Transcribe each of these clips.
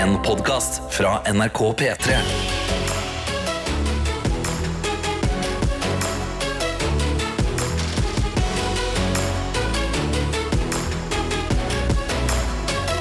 En podkast fra NRK P3.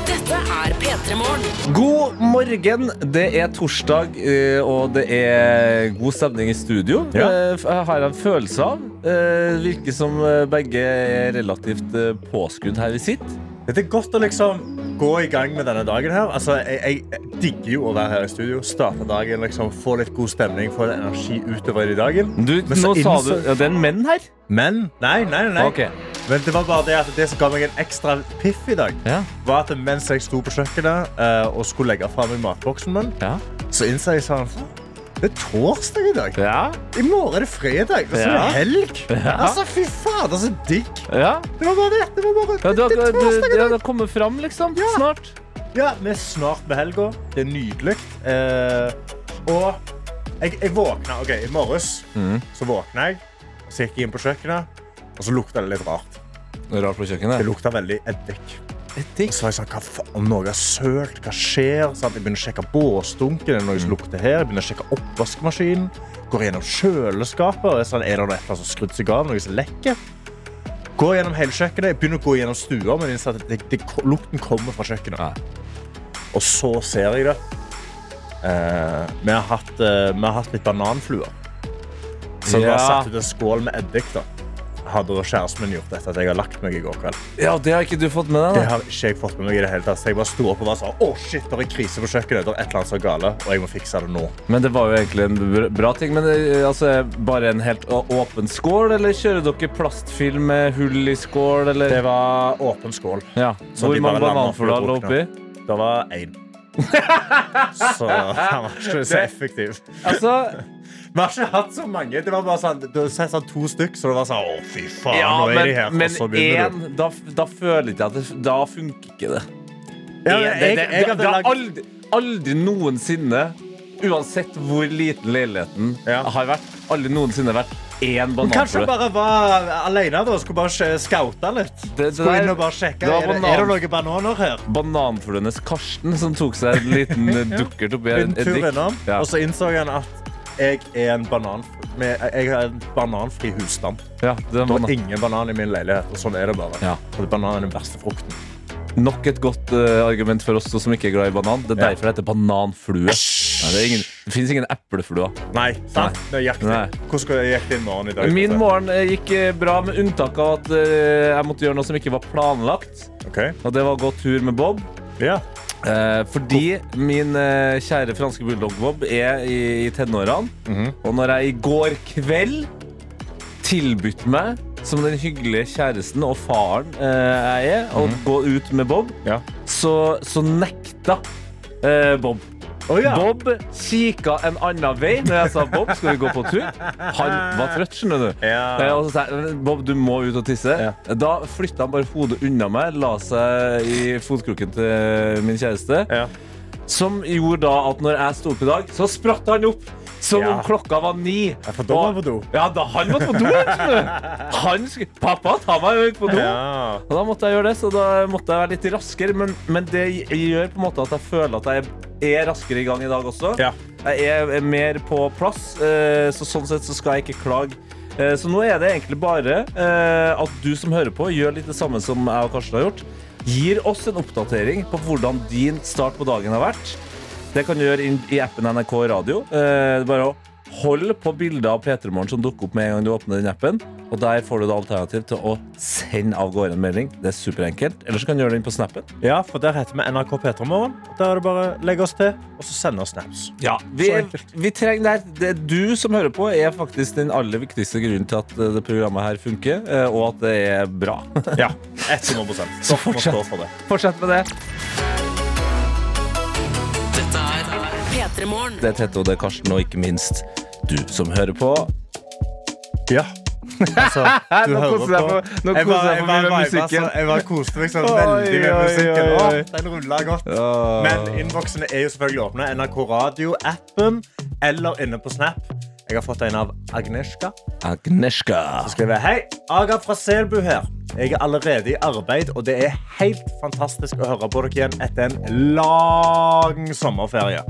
Dette er P3 Morgen. God morgen. Det er torsdag, eh, og det er god stemning i studio. Ja. Eh, Jeg har en følelse av. Det Virker som eh, begge er relativt påskudd her vi sitter. Det er godt å liksom gå i gang med denne dagen her. Altså, jeg, jeg digger jo å være her i studio. Starte dagen, liksom, få litt god stemning, få litt energi utover i dagen. Du, Men så nå sa du ja, Det er en menn her? Men nei, nei, nei. Okay. Men det var bare det at det som ga meg en ekstra piff i dag, Ja. var at mens jeg sto på kjøkkenet uh, og skulle legge fra meg matboksen min, Ja. så innså jeg sånn Det er torsdag i dag. Ja. I morgen er det fredag. Det er så Ja. helg. Ja. Altså, fy fader, så digg. ja. Det var bare det. Det var bare ja du, det er torsdag i ja, dag. det kommer fram, liksom. Ja. Snart. Ja, vi er snart med helga. Det er nydelig. Eh, og jeg, jeg våkna OK, i morges mm. så våkna jeg. Så gikk jeg inn på kjøkkenet, og så lukta det litt rart. Rart på Det kjøkkenet. lukta veldig eddik. Etikk. Så var jeg sa, hva faen, om noe er sølt, hva skjer? Sant? Jeg begynner å sjekke båsdunken, er det noe som lukter her? Jeg begynner å sjekke oppvaskmaskinen. Går gjennom kjøleskapet. Er, sånn, er det noe som har skrudd seg av? Noe som lekker? Går gjennom hele kjøkkenet. Jeg begynner å gå gjennom stua, men at det, det, lukten kommer fra kjøkkenet. Ja. Og så ser jeg det. Eh, vi, har hatt, eh, vi har hatt litt bananfluer. Så vi har Ja. satt ut en skål med eddik. da. Hadde kjæresten min gjort etter at jeg har lagt meg i går kveld. Ja, det har ikke du fått med Det deg. da. har ikke jeg fått med meg i det hele tatt. Så jeg bare sto opp og var sånn, å shit, det er krise på kjøkkenet. Det er et eller annet som er gale, og jeg må fikse det nå. Men det var jo egentlig en bra ting. Men altså, bare en helt åpen skål, eller kjører dere plastfilm med hull i skål, eller? Det var åpen skål. Ja. Så Hvor mange bananfluer lå oppi? Det var én. Så han var ikke så effektiv. Altså, Vi har ikke hatt så mange. Det var bare sånn, har sett sånn to stykk, så det var sånn, å fy faen, ja, nå er de her. men, én, da, da føler jeg at det Da funker ikke det. Ja, En- jeg, det, det, det, har aldri, aldri noensinne, uansett hvor liten leiligheten Ja. har vært, aldri noensinne vært én banan. Kanskje hun bare var alene da, og skulle bare sj- litt. Det- det der- og bare sjekke. det var Er det, banan- er det noen bananer her? Bananfluenes Karsten som tok seg en liten dukkert oppi En en dikk. Ja. og så innså han at jeg er en banan med, jeg har en bananfri husstand. Ja, det er ingen banan i min leilighet, og sånn er det bare. Ja. For banan er den verste frukten. Nok et godt uh, argument for oss som ikke er glad i banan. Det er Ja. derfor det heter bananflue. Nei, det, er ingen, det finnes ingen eplefluer. Nei, sant? Nei. Hvordan gikk din morgen i dag? Min morgen eh, gikk eh, bra, med unntak av at uh, jeg måtte gjøre noe som ikke var planlagt. Okay. Og det var å gå tur med Bob. Ja. Eh, fordi min eh, kjære franske bulldog Bob er i, i tenårene. Mhm. Og når jeg i går kveld tilbød meg som den hyggelige kjæresten og faren eh, jeg er, å gå ut med Bob, Ja. så, så nekta eh, Bob. Å ja. Bob kikka en annen vei når jeg sa Bob, skal vi gå på tur? Han var trøtt, skjønner du. Ja. Eh, Og så sa jeg Bob, du må ut og tisse. Ja. Da flytta han bare hodet unna meg, la seg i fotkroken til min kjæreste. Ja. Som gjorde da at når jeg sto opp i dag, så spratt han opp som Ja. om klokka var ni. Ja, for da var han på do. Ja, da han måtte på do. Han Pappa, ta meg ut på do. Ja. Og da måtte jeg gjøre det, så da måtte jeg være litt raskere. Men, men det gjør på en måte at jeg føler at jeg er raskere i gang i dag også. Ja. Jeg er er mer på plass, eh, så sånn sett så skal jeg ikke klage. Eh, Så nå er det egentlig bare eh, at du som hører på, gjør litt det samme som jeg og Karsten har gjort. Gir oss en oppdatering på hvordan din start på dagen har vært. Det kan du gjøre i appen NRK Radio. Eh, Bare å holde på bildet av P3 Morgen som dukker opp med en gang du åpner den appen. Og der får du det alternativ til å sende av gårde en melding. Det er superenkelt. Eller så kan du gjøre det inn på snappen. ja, for der heter vi NRK P3morgen. Der er det bare å legge oss til, og så sende oss snaps. Ja, vi, vi trenger det, Du som hører på, er faktisk den aller viktigste grunnen til at eh, det programmet her funker, eh, og at det er bra. Ja, 100 Så fortsett. Fortsett med det. P3 Morgen. Det er Tette og det er Karsten, og ikke minst du som hører på. Ja. Altså, du Nå hører jeg på. nå Jeg koser bare- jeg jeg meg med bare- musikken. altså, Jeg bare koste meg så veldig med musikken. oi, oi. Åh, Den rulla godt. Men innboksene er jo selvfølgelig åpne. NRK Radio-appen eller inne på Snap. Jeg har fått en av Agneska. Agneska. som skriver Hei, Aga fra Selbu her. Jeg er allerede i arbeid, og det er helt fantastisk å høre på dere igjen etter en lang sommerferie.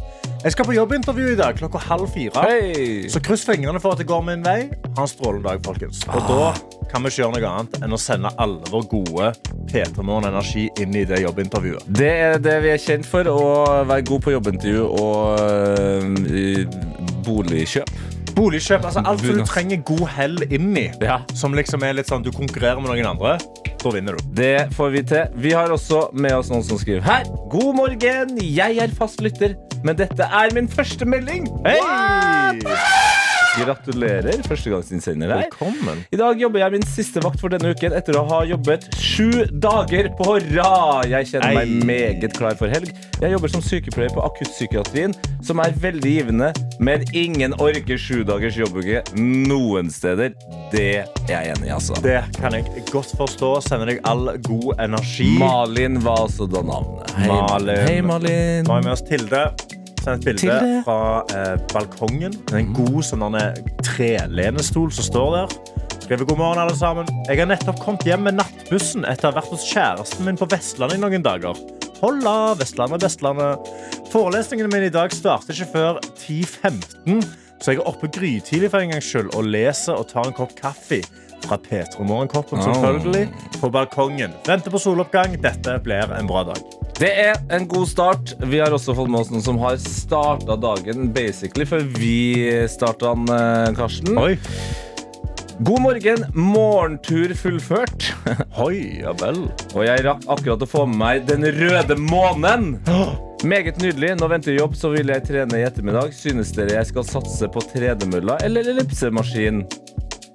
Jeg skal på jobbintervju i dag klokka halv fire. Hey. Så kryss fingrene for at det går min vei. Ha en strålende dag, folkens. Og da kan vi ikke gjøre noe annet enn å sende alle vår gode P3 Morgen energi inn i det jobbintervjuet. Det er det vi er kjent for, å være god på jobbintervju og øh, boligkjøp. Boligkjøp, altså alt som du trenger god hell inn i. Ja. Som liksom er litt sånn, du konkurrerer med noen andre. Da vinner du. Det får vi til. Vi har også med oss noen som skriver her. God morgen, jeg er fast lytter, men dette er min første melding. Hei! Gratulerer, førstegangsinnsender her. Velkommen. I dag jobber jeg min siste vakt for denne uken etter å ha jobbet sju dager på rad. Jeg kjenner meg Ei. meget klar for helg. Jeg jobber som sykepleier på akuttpsykiatrien, som er veldig givende, men ingen orker sju dagers jobbuke noen steder. Det er jeg enig i, altså. Det kan jeg godt forstå. Sender deg all god energi. Malin var altså da navnet. Hei, Malin. Hei, Malin. Nå har vi med oss Tilde. Send et bilde fra eh, balkongen. Det en god sånn trelenestol som står der. Skriver god morgen, alle sammen. Jeg har nettopp kommet hjem med nattbussen etter å ha vært hos kjæresten min på Vestlandet i noen dager. Holla, Vestlandet, Vestlandet. Forelesningene mine i dag starter ikke før 10.15, så jeg er oppe grytidlig for en gangs skyld og leser og tar en kopp kaffe fra P3 Morgenkoppen, selvfølgelig, på balkongen. Venter på soloppgang. Dette blir en bra dag. Det er en god start. Vi har også fått med oss noen som har starta dagen basically før vi starta den, eh, Karsten. Oi. God morgen. Morgentur fullført. Oi, ja vel. Og jeg rakk akkurat å få med meg den røde månen. Meget nydelig. Nå venter jobb, så vil jeg trene i ettermiddag. Synes dere jeg skal satse på tredemølla eller ellipsemaskin?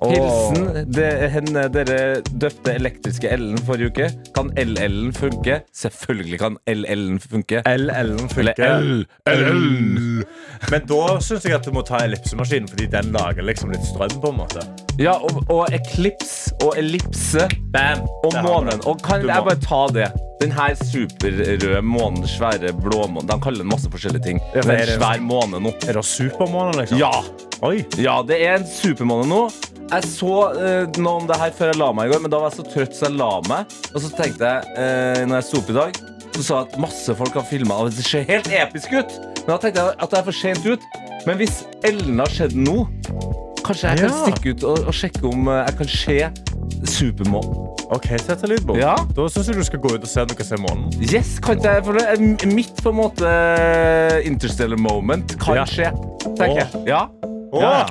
Hilsen det, henne dere døpte elektriske L-en forrige uke. Kan LL-en funke? Selvfølgelig kan LL-en funke. LL-en funke. LL. Men da syns jeg at du må ta ellipsemaskinen, fordi den lager liksom litt strøm. på en måte Ja, og, og eklips og ellipse Bam! og månen. Og kan jeg bare ta det? Den her superrøde månen, svære blåmånen De kaller den masse forskjellige ting. Ja, men er det en svær måne nå. Er det supermåne, liksom? Ja! Oi. ja, det er en supermåne nå. Jeg så uh, noe om det her før jeg la meg i går, men da var jeg så trøtt så jeg la meg. Og så tenkte jeg, uh, når jeg sto opp i dag, så sa jeg at masse folk har filma, og det ser helt episk ut. Men da tenkte jeg at det er for sent ut. Men hvis Ellen har skjedd nå, kanskje jeg kan stikke ut og, og sjekke om eh, jeg kan se supermånen. OK, Tete Lidbom. Ja. Da syns jeg du skal gå ut og se om du kan se månen. Yes, kan jeg for det er mitt på en måte interstellar moment kan Ja. skje, tenker jeg. Ja. Ja.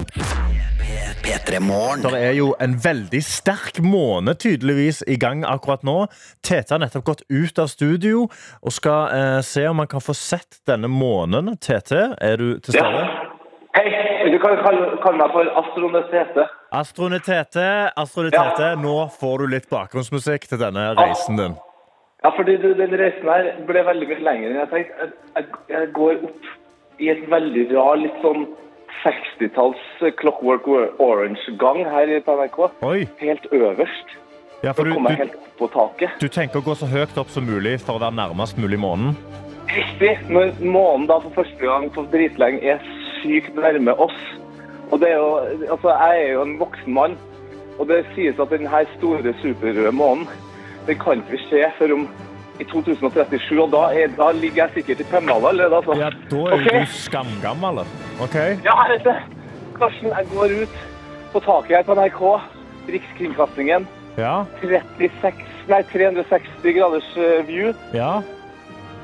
Det er jo en veldig sterk måne tydeligvis i gang akkurat nå. Tete har nettopp gått ut av studio og skal eh, se om han kan få sett denne månen. Tete, er du til stede? Hei, du kan kalle, kalle meg for Astronetete. Astrone Tete, Astrone Tete, nå får du litt bakgrunnsmusikk til denne reisen din. Ja, fordi du, den reisen her ble veldig mye lenger enn jeg tenkte. Jeg, jeg, jeg går opp i et veldig rar, litt sånn 60-talls Clockwork Orange-gang her på NRK. Oi. Helt øverst. Ja, for du, du, helt opp på taket. du tenker å gå så høyt opp som mulig for å være nærmest mulig månen? Riktig. Når månen da for første gang på dritlenge er sykt nærme oss. Og det er jo, altså jeg er jo en voksen mann, og det sies at denne store superrøde månen, den kan ikke vi se før om i 2037, og da, er, da ligger jeg sikkert i tømmeralder. Altså. Ja, da er okay. du skamgammel. OK? Ja, vet det. Karsten, jeg går ut på taket her på NRK, Rikskringkastingen. Ja. 36, nei, 360 graders eh, view. Ja.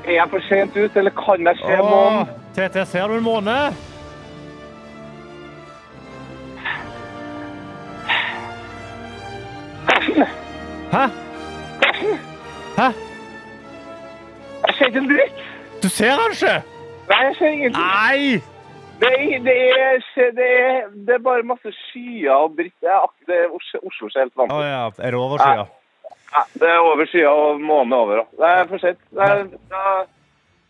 Er jeg for sent ut, eller kan jeg se månen? Tete, ser du en måne? Karsten, Hæ? Hæ? Jeg ser ikke en dritt. Du ser han ikke? Nei, jeg ser ingenting. Nei! Det er, det, er, det, er, det er bare masse skyer og dritt. Det er, Oslo, ser helt Å til. ja, er det overskya? Ja, det er over skya og månen er over. Det er for sent.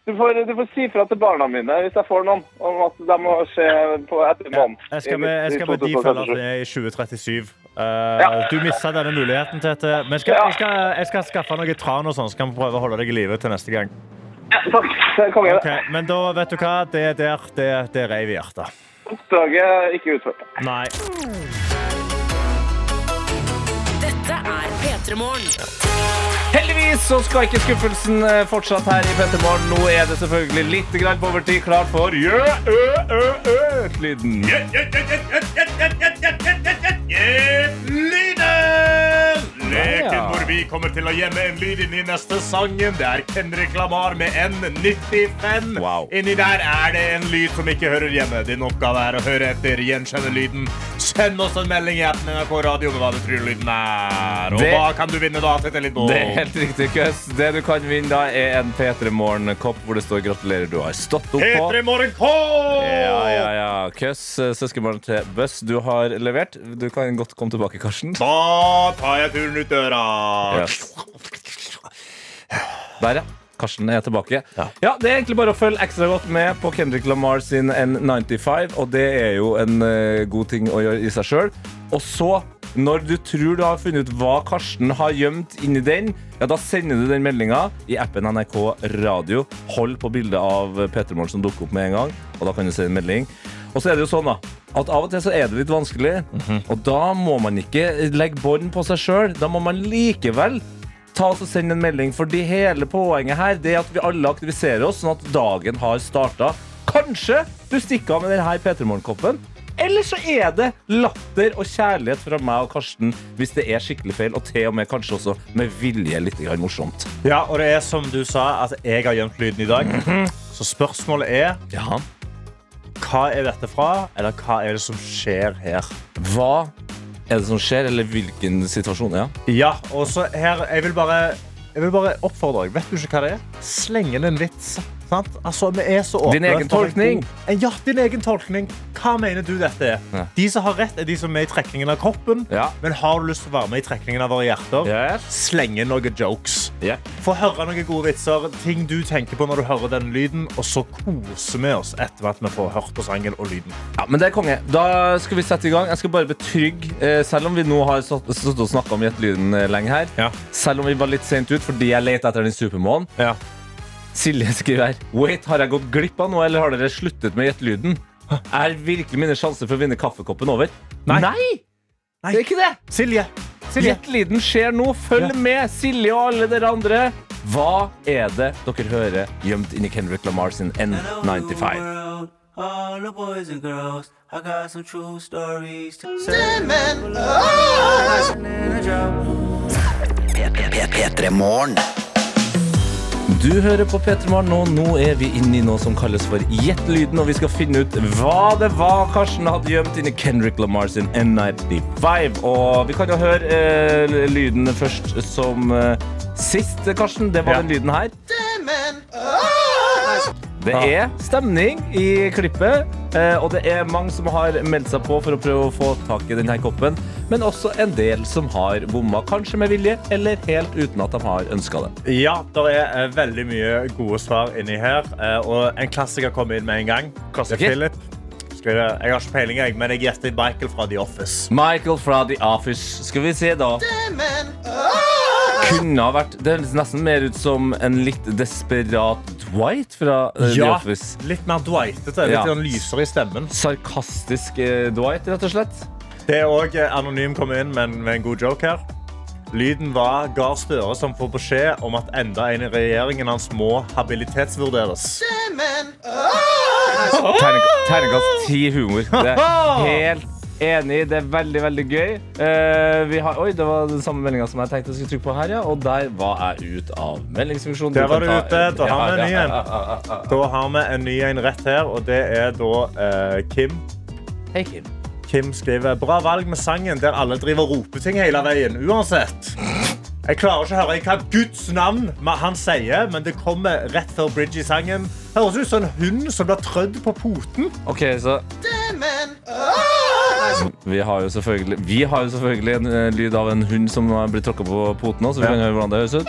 Du får, du får si fra til barna mine hvis jeg får noen, om at de må se på etter månen. Jeg skal med, jeg skal med de følge i 2037. Uh, Du mista denne muligheten, Tete. Men skal, Ja. jeg, skal, jeg skal skaffe noe tran og sånn, så kan vi prøve å holde deg i live til neste gang. Ja, takk. Det er konge. Ok, Men da, vet du hva? Det der, det, det reiv i hjertet. Oppdraget ikke utført. Nei. Dette er P3 Morgen. Heldigvis så skal ikke skuffelsen eh, fortsatt her i Petter Morgen. Nå er det selvfølgelig litt grann på overtid. Klart for jø, ø-lyden. Lyden! Leken hvor vi kommer til å gjemme en lyd inn i neste sangen. Det er Kendrick Lamar med N95. Wow. Inni der er det en lyd som ikke hører hjemme. Din oppgave er å høre etter, gjenkjenne lyden. Send oss en melding i appen NRK Radio med hva du tror lyden er. Og Det- hva kan du vinne da, Tete Lidbo? Det er helt riktig, Køss. Det du kan vinne da, er en P3 Morgen-kopp hvor det står 'Gratulerer, du har stått opp' på. P3 Morgen-kopp! Ja, ja, ja. Køss, eh, søskenbarn til Buss, du har levert. Du kan godt komme tilbake, Karsten. Da tar jeg turen ut døra. Yes. Der, ja. Karsten er tilbake. Ja. Det er egentlig bare å følge ekstra godt med på Kendrick Lamar sin N95, og det er jo en uh, god ting å gjøre i seg sjøl. Og så, når du tror du har funnet ut hva Karsten har gjemt inni den, ja, da sender du den meldinga i appen NRK Radio. Hold på bildet av Peter Morgen som dukker opp med en gang, og da kan du sende en melding. Og så er det jo sånn da at av og til så er det litt vanskelig, og da må man ikke legge bånd på seg sjøl. Da må man likevel ta oss og send en melding, fordi hele poenget her Det er at vi alle aktiviserer oss, sånn at dagen har starta. Kanskje du stikker av med denne P3 Morgen-koppen. Eller så er det latter og kjærlighet fra meg og Karsten hvis det er skikkelig feil, og til og med kanskje også med vilje litt morsomt. Ja, og det er som du sa, at jeg har gjemt lyden i dag. Så spørsmålet er Ja. hva er dette fra, eller hva er det som skjer her? Hva er det som skjer, eller hvilken situasjon? Ja. Ja, og så her Jeg vil bare, jeg vil bare oppfordre deg. Vet du ikke hva det er? Sleng inn en vits. Sant? Altså, vi er så åpne Din egen tolkning. Ja, din egen tolkning. Hva mener du dette er? Ja. De som har rett, er de som er i trekningen av kroppen. Ja. Men har du lyst til å være med i trekningen av våre hjerter, Yes. sleng inn noen jokes. Yeah. Få høre noen gode vitser, ting du tenker på når du hører den lyden, og så koser vi oss etter at vi får hørt på sangen og lyden. Ja, men det er konge. Da skal vi sette i gang. Jeg skal bare betrygge, eh, selv om vi nå har stått og snakka om Gjett-lyden eh, lenge her, Ja. selv om vi var litt sent ut fordi jeg leter etter den supermånen. Ja. Silje skriver her Wait, har jeg gått glipp av noe, eller har dere sluttet med gjettelyden? Er virkelig mine sjanser for å vinne kaffekoppen over? Nei. Nei! Nei. Det er ikke det! Silje. Silje. Gjett-lyden skjer nå. Følg Ja. med, Silje og alle dere andre. Hva er det dere hører gjemt inni Kendrick Lamar sin N95? world, all the boys and girls. I got some true stories to say. P3 Morgen. Du hører på P3 Morgen, og nå er vi inne i noe som kalles for Gjett-lyden, og vi skal finne ut hva det var Karsten hadde gjemt inni Kendrick Lamar sin N95. Og vi kan jo høre eh, lyden først som eh, sist, Karsten. Det var Ja. den lyden her. Det er stemning i klippet, eh, og det er mange som har meldt seg på for å prøve å få tak i denne koppen, men også en del som har bomma, kanskje med vilje, eller helt uten at de har ønska det. Ja, det er eh, veldig mye gode svar inni her. eh, og en klassiker kommer inn med en gang. Klassiker? Det er Philip. Jeg, jeg har ikke peiling, jeg, men jeg gjetter Michael fra The Office. Michael fra The Office. Skal vi se, da. Kunne ha vært Det høres nesten mer ut som en litt desperat Dwight fra eh, The Ja, Office. litt mer Dwightete. Litt Ja. lysere i stemmen. Sarkastisk uh, Dwight, rett og slett. Det er òg anonym kom inn med en, med en god joke her. Lyden var Gahr Støre som får beskjed om at enda en i regjeringen hans må habilitetsvurderes. Terningkast ti humor. Det er helt enig. Det er veldig, veldig gøy. Eh, vi har, oi, det var den samme meldinga som jeg tenkte jeg skulle trykke på her, ja. Og der var jeg ut av meldingsfunksjonen. Der var du ute. Da har vi en ny en. Da har vi en ny en rett her, og det er da eh, Kim. Hei, Kim. Kim skriver Bra valg med sangen der alle driver og roper ting hele veien. Uansett. Jeg klarer ikke å høre hva Guds navn han sier, men det kommer rett før bridge i sangen. Høres ut som en hund som blir trødd på poten. OK, så vi har, jo selvfølgelig, vi har jo selvfølgelig en eh, lyd av en hund som har blitt tråkka på poten nå, så vi kan høre hvordan det høres ut.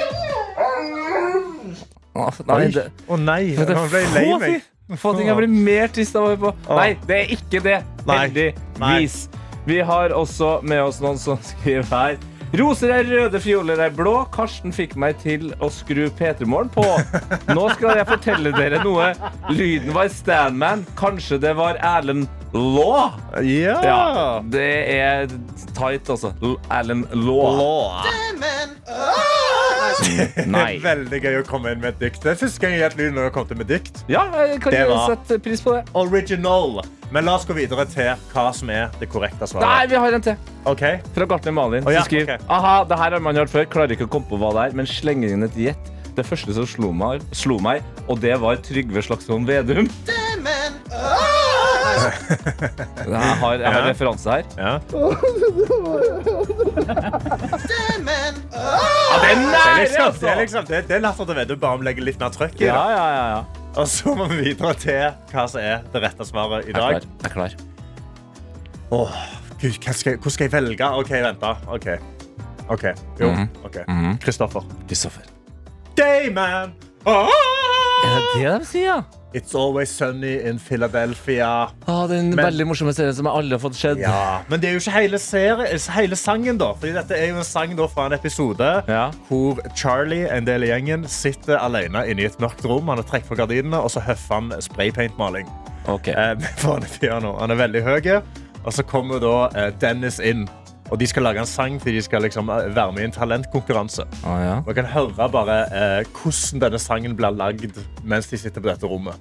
Å, nei, det, Å nei, det han ble lei få meg. ting- Få ting jeg blir mer trist av å høre på. Nei, det er ikke det. Nei. Heldigvis. Vi har også med oss noen som skriver her. Roser er røde, fioler er blå. Karsten fikk meg til å skru P3 Morgen på. Nå skal jeg fortelle dere noe. Lyden var Standman. Kanskje det var Erlend Law. Ja. Ja, det er tight, altså. Erlend Law. Law. Nei. Veldig gøy å komme inn med et dikt. Det er første gang jeg lyd når jeg har til med dikt. Ja, jeg kan Det var- sette pris på det. Original. Men la oss gå videre til hva som er det korrekte Nei, vi har en til. Okay. Fra Gartner Malin. Oh, ja, som skriver okay. Aha, det her har man hørt før. Klarer ikke å komme på hva det er, men slenger inn et gjett. Det første som slo meg, slo meg og det var Trygve Slagsvold Vedum. Jeg har, jeg har Ja. referanse her. ja. Ja, det er Det er nære, liksom, altså! det er, liksom, det, det er Latter til vedde, bare om legger litt mer trøkk i Ja, det. ja, ja. ja. Og så må vi videre til hva som er det rette svaret i Jeg er dag. klar. Jeg er klar. Åh, Gud, hva skal, jeg- hvor skal jeg velge? OK, vent, da. OK. Ok, Jo. Mhm. ok. Mhm. Kristoffer. Kristoffer. Dayman! Ah! Er det det de sier? ja? It's always sunny in Philadelphia. Ah, den Men- veldig morsomme serien som alle har fått sett. Ja, Men det er jo ikke hele, serie, hele sangen, da. Fordi dette er jo en sang da fra en episode Ja. hvor Charlie, en del av gjengen, sitter alene inne i et mørkt rom. Han har trukket på gardinene, og så høffer han spraypaintmaling Okay. eh. Han er veldig høy, og så kommer da eh, Dennis inn. Og de skal lage en sang til de skal liksom eh, være med i en talentkonkurranse. Ah, ja. Jeg kan høre bare eh, hvordan denne sangen blir lagd mens de sitter på dette rommet.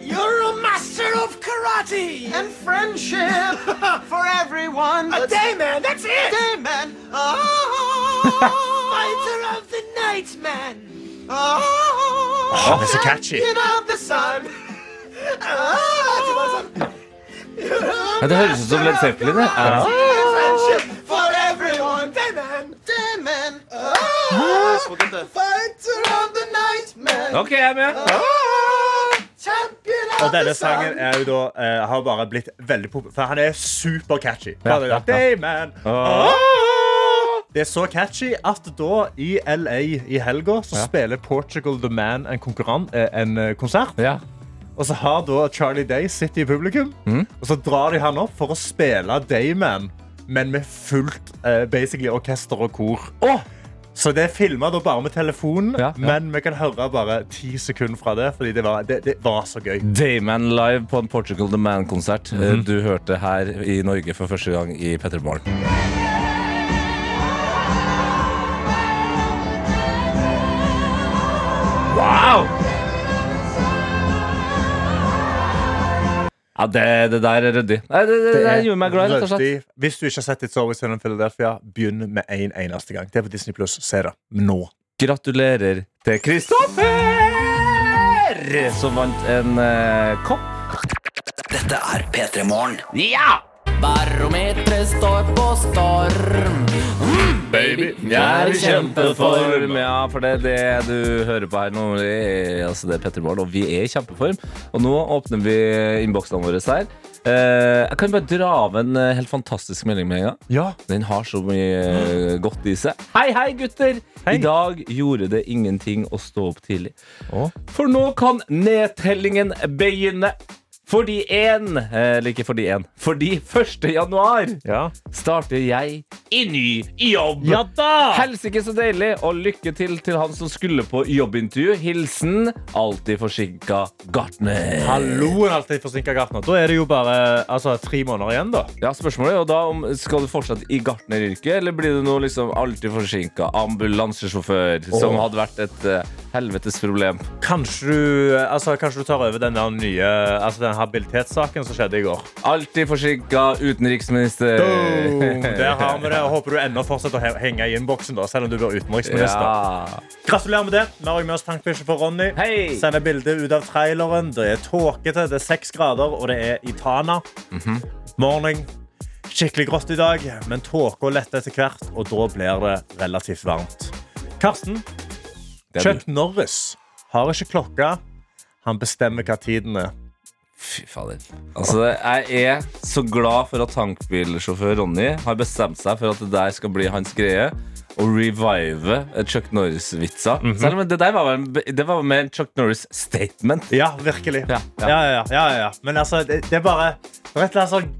You're a master of karate and friendship for everyone. A day man, that's it. Day man. Oh, fighter of the night man. Oh, oh, det er så catchy. of the sun. Oh, Ja, det høres ut som Led Zeppelin. det. Ja. OK, jeg er med. Champion of Og denne sangen er jo da, eh, har bare blitt veldig populær. For han er super catchy. Ja, Bare ja, Damon. Ah. Det er så catchy at da i LA i helga så Ja. spiller Portugal The Man en, eh, en eh, konsert. Ja. Og så har da Charlie Day sittet i publikum, Mm. og så drar de han opp for å spille Dayman, men med fullt uh, basically orkester og kor. Oh! Så det er filma bare med telefonen, Ja, ja. men vi kan høre bare ti sekunder fra det, fordi det var, det, det var så gøy. Dayman live på en Portugal The Man-konsert. Mm Du hørte her i Norge for første gang i Petter Morgen. Ja, det, det der er ryddig. Nei, det, det, det, gjorde meg glad, rett og slett. Hvis du ikke har sett It's Always Sunny in Philadelphia, begynn med en eneste gang. Det er på Disney Pluss. Se det nå. Gratulerer til Kristoffer! Som vant en eh, kopp. Dette er P3 Morgen. Ja! Barometeret står på storm. Baby, jeg er i kjempeform. Ja, for det er det du hører på her nå. Er, altså, det er Petter Bård og vi er i kjempeform. Og nå åpner vi innboksene våre her. Eh, jeg kan bare dra av en eh, helt fantastisk melding med en gang. Ja. Den har så mye eh, godt i seg. Hei, hei, gutter! Hei. I dag gjorde det ingenting å stå opp tidlig. Å. For nå kan nedtellingen begynne. Fordi én Eller ikke fordi én. Fordi 1. januar Ja. starter jeg i ny jobb. Ja da! Helsike så deilig, og lykke til til han som skulle på jobbintervju. Hilsen alltid forsinka gartner. Halloen alltid forsinka gartner. Da er det jo bare altså, tre måneder igjen, da. Ja, spørsmålet er da om Skal du fortsatt i gartneryrket, eller blir det noe liksom alltid forsinka ambulansesjåfør, som hadde vært et uh, helvetes problem? Kanskje du, altså, kanskje du tar over den der nye altså, den habilitetssaken som skjedde i går. Alltid forsinka utenriksminister. Boom! Der har vi det. og Håper du ennå fortsetter å henge i innboksen, da, selv om du blir utenriksminister. Ja. Gratulerer med det. Vi har med oss tankbikkje for Ronny. Hei! Sender bilde ut av traileren. Det er tåkete, det er seks grader, og det er i Tana. Mhm. Morning. Skikkelig grått i dag, men tåka letter etter hvert, og da blir det relativt varmt. Karsten, Det Chuck. Norris har ikke klokka. Han bestemmer hva tiden er. Fy fader. Altså, jeg er så glad for at tankbilsjåfør Ronny har bestemt seg for at det der skal bli hans greie. Å revive Chuck Norris-vitser. Mhm. Selv om det der var, det var mer en Chuck Norris-statement. Ja, virkelig. Ja, Ja, ja. ja, ja, ja, ja. Men altså, det, det er bare Det er et eller annet sånn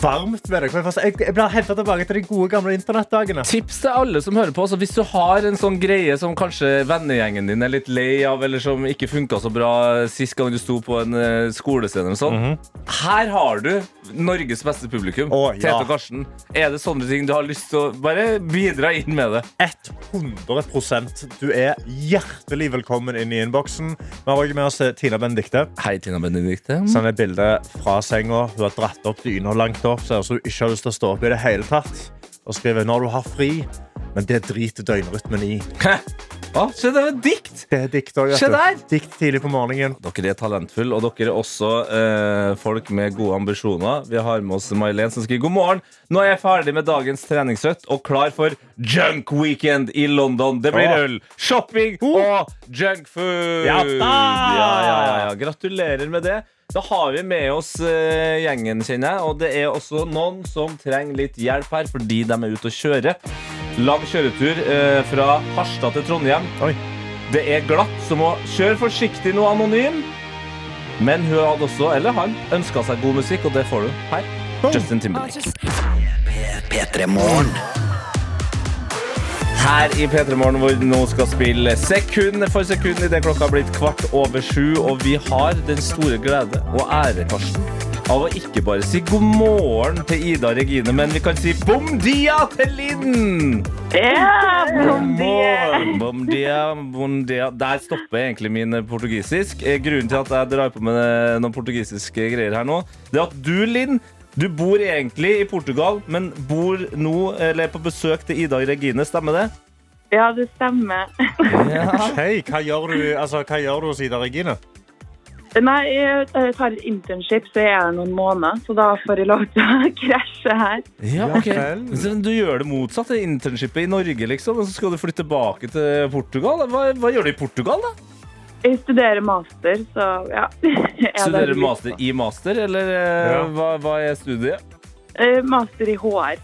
varmt med det. Jeg jeg blir henta tilbake til de gode, gamle internettdagene. Tips til alle som hører på. Altså, hvis du har en sånn greie som kanskje vennegjengen din er litt lei av, eller som ikke funka så bra sist gang du sto på en uh, skolescene, mm -hmm. her har du Norges beste publikum. Å, ja. Tete og Karsten. Er det sånne ting du har lyst til å bare bidra inn med det? 100% Du er hjertelig velkommen inn i innboksen. Vi har også med oss eh, Tina Benedikte. Hei, Tina Benedikte. Send et bilde fra senga. Hun har dratt opp dyna langt opp, ser ut som hun ikke har lyst til å stå opp i det hele tatt. Og skriver 'når du har fri', men det driter døgnrytmen i. Å, se, det var dikt! Det er dikt også, Se der! Dikt tidlig på morgenen. Dere er talentfulle, og dere er også eh, folk med gode ambisjoner. Vi har med oss May-Len som skriver god morgen. Nå er jeg ferdig med dagens treningsøkt og klar for junk weekend i London. Det blir øl, shopping og da! Ja, ja, ja, ja. Gratulerer med det. Da har vi med oss uh, gjengen, kjenner jeg. Og det er også noen som trenger litt hjelp her, fordi de er ute og kjører. Lang kjøretur eh, fra Harstad til Trondheim. Oi. Det er glatt, så må kjøre forsiktig noe anonym. Men hun hadde også, eller han, ønska seg god musikk, og det får du her. Justin Timberlake. P3 Her i P3 Morgen, hvor vi nå skal spille sekund for sekund idet klokka har blitt kvart over sju. Og vi har den store glede og ære, Karsten, av å ikke bare si god morgen til Ida og Regine, men vi kan si bom dia til Linn! Ja, Bom dia, bom dia. Der stopper egentlig min portugisisk. Eh, Grunnen til at jeg drar på med eh, noen portugisiske greier her nå, det er at du, Linn, du bor egentlig i Portugal, men bor nå, eller er på besøk til Ida og Regine, stemmer det? ja, det stemmer. Ja. Hei, hva gjør du, altså, hva gjør du hos Ida Regine? Nei, jeg tar internship, så jeg er her noen måneder. Så da får jeg lov til å krasje her. Ja, ok. Så Du gjør det motsatte, internshipet i Norge, liksom, og så skal du flytte tilbake til Portugal. Hva, hva gjør du i Portugal, da? Jeg studerer master, så ja. Er Studerer master i master, eller eh, Ja. hva, hva er studiet? Eh, Master i HR.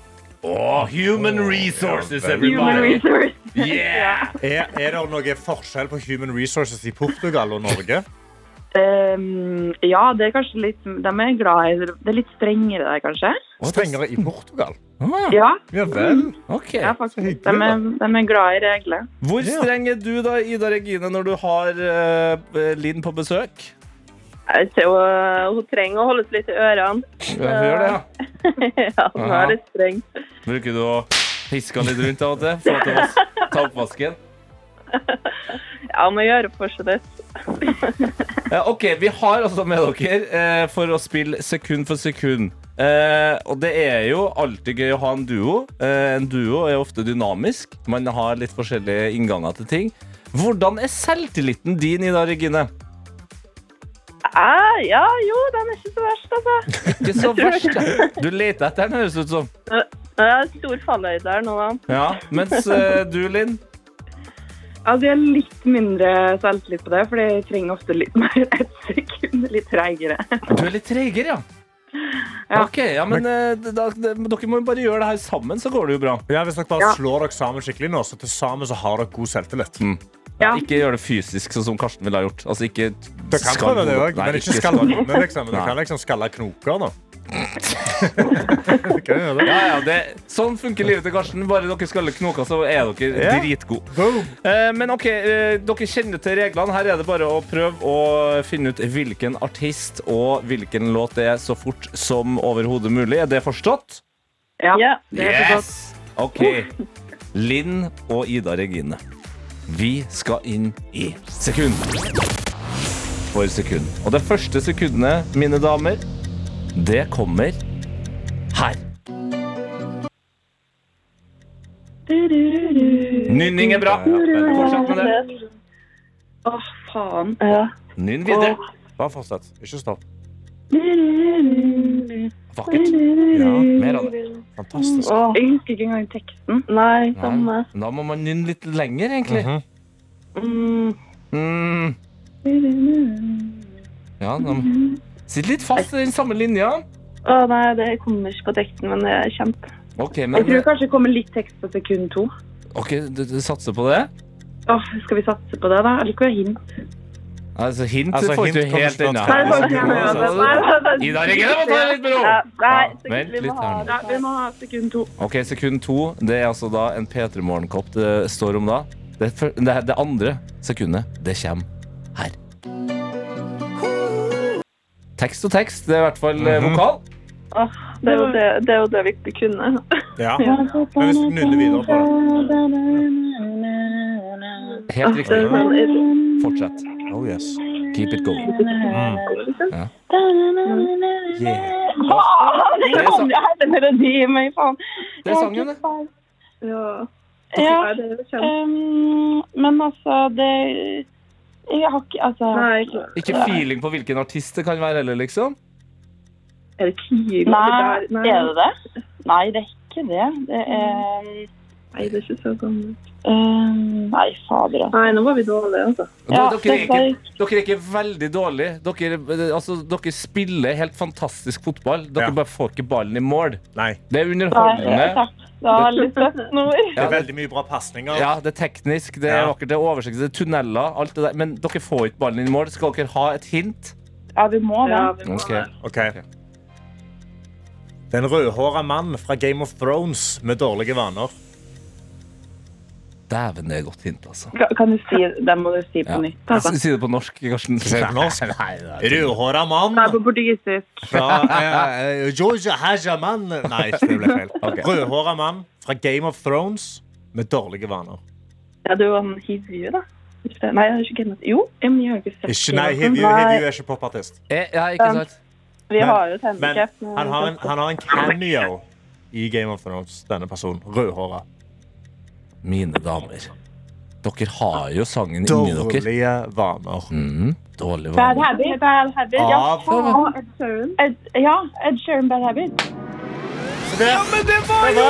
Åh, human resources, everybody! Human resources. resource. Yeah! Er, er det noe forskjell på human resources i Portugal og Norge? Um, ja, det er kanskje litt De er glad i Det er litt strengere der, kanskje? Strengere i Portugal? Ah, Ja, Ja vel. ok. ja faktisk. hyggelig, De er, de er glad i regler. Hvor Ja. streng er du da, Ida Regine, når du har uh, Linn på besøk? Ser hun, hun trenger å holdes litt i ørene. Jeg hører det, ja. ja, hun er litt streng. Bruker du å piske litt rundt av og til? Få til å ta oppvasken? Ja, må gjøre fortsatt. Ja, ok, vi har altså med dere eh, for å spille sekund for sekund. Eh, og det er jo alltid gøy å ha en duo. Eh, en duo er ofte dynamisk. Man har litt forskjellige innganger til ting. Hvordan er selvtilliten din, Ida Regine? Ah, ja, jo, den er ikke så verst, altså. Ikke så verst. ja. Du leter etter den, høres det ut som. Det er stor fallhøyde der nå, da. Ja, Mens eh, du, Linn? Altså, jeg er litt mindre selvtillit på det, for jeg trenger ofte litt mer et ett sekund. Litt treigere. Du er litt treigere, ja. Ja. Ok, ja, men men da, da, Dere må bare gjøre det her sammen, så går det jo bra. Ja, Hvis dere bare Ja. slår dere sammen skikkelig nå, så til sammen så har dere god selvtillit. Ja. Ikke gjør det fysisk, sånn som Karsten ville ha gjort. Altså, ikke du kan prøve det òg, men ikke ikke skalle skall. Liksom. Du kan liksom skalle knoker det. Ja, ja, det, sånn funker livet til Karsten. Bare dere skaller knoker, så er dere yeah. dritgode. Eh, men ok, eh, dere kjenner til reglene. Her er det bare å prøve å finne ut hvilken artist og hvilken låt det er så fort som overhodet mulig. Er det forstått? Ja, Ja. det er godt. OK. Linn og Ida Regine. Vi skal inn i sekund. For sekund. Og det første sekundet, mine damer, det kommer her. Nynning er bra. Fortsett med det. Åh, faen. Ja. Nynn videre. Bare fortsett. Ikke stopp. Vakkert. Ja, Mer av det. fantastisk. Åh, Jeg husker ikke engang teksten. nei, samme. Nei, Da må man nynne litt lenger, egentlig. Mhm. Mm. Mm. Ja, da må... Sitt litt fast i den samme linja. Å nei, det kommer ikke på teksten, men det er kjempe. OK, Jeg men tror kanskje det kommer litt tekst på sekund to. Ok, du, du satser på det? Åh, skal vi satse på det, da? Eller skal vi ha hint? Altså, hint Altså, får du helt med, Altså. Ida Regine må ta det litt med ro! Ja, Nei, vent vi litt her ha nå. Ja, vi må ha sekund to. Ok, sekund to. Det er altså da en P3 Morgenkopp det står om da. Det, det, det andre sekundet, det kommer her. Tekst og tekst, det er i hvert fall mm -hmm. vokal. Oh, det, er jo det, det er jo det vi kunne. Ja. Men vi snudde videre på det Helt riktig. Fortsett. Oh yes. Keep it going. Mm. Ja. Yeah. Ah, Det er, det melodi i meg, faen. det er sangen, det. Ja. Um, men altså, det Jeg har ikke Altså Nei, ikke. Ikke feeling på hvilken artist det kan være heller, liksom. Er det tidlig? Nei, Nei, er det det? Nei, det er ikke det. Det er Nei, det er ikke så gammelt. um, Nei, fader, altså. Nei, nå var vi dårlige, altså. Ja, dere, er ikke, dere er ikke veldig dårlige. Dere, altså, dere spiller helt fantastisk fotball. Dere Ja. bare får ikke ballen i mål. Nei. Det er Nei, underholdende. takk. Det var litt søtt. Det er veldig mye bra pasninger. ja, det er teknisk, det er vakkert, det er oversikt, det er tunneler, alt det der. Men dere får ikke ballen inn i mål. Skal dere ha et hint? Ja, vi må det. Ja, vi må Ok. det. Ok. Den rødhåra mann fra Game of Thrones med dårlige vaner. Dæven, det er godt hint, altså. Kan- Kan du si Det må du si på Ja. nytt. Jeg Altså. skal si det på norsk, Karsten. Rødhåra mann Nei, på portugisisk. fra eh, eh, Georgia Hajaman Nei, det ble feil. Okay. Rødhåra mann fra Game of Thrones med dårlige vaner. Ja, det var Hivju, da. Nei, jeg har ikke glemt Jo, men jeg har ikke sett Ikke, nei, Hivju er ikke popartist. Eh, Ja, ikke sant? Vi Men- har jo et Men han har, en, han har en cameo i Game of Thrones, denne personen. Rødhåra. Mine damer. Dere har jo sangen inni dere. Dårlige vaner. Mm, dårlige vaner. Bad. Habit. Bad Habit. Ja, faen. Ed Sheeran. Ed, ja, Ed Sheeran, Bad Habit. Ja, men det var jo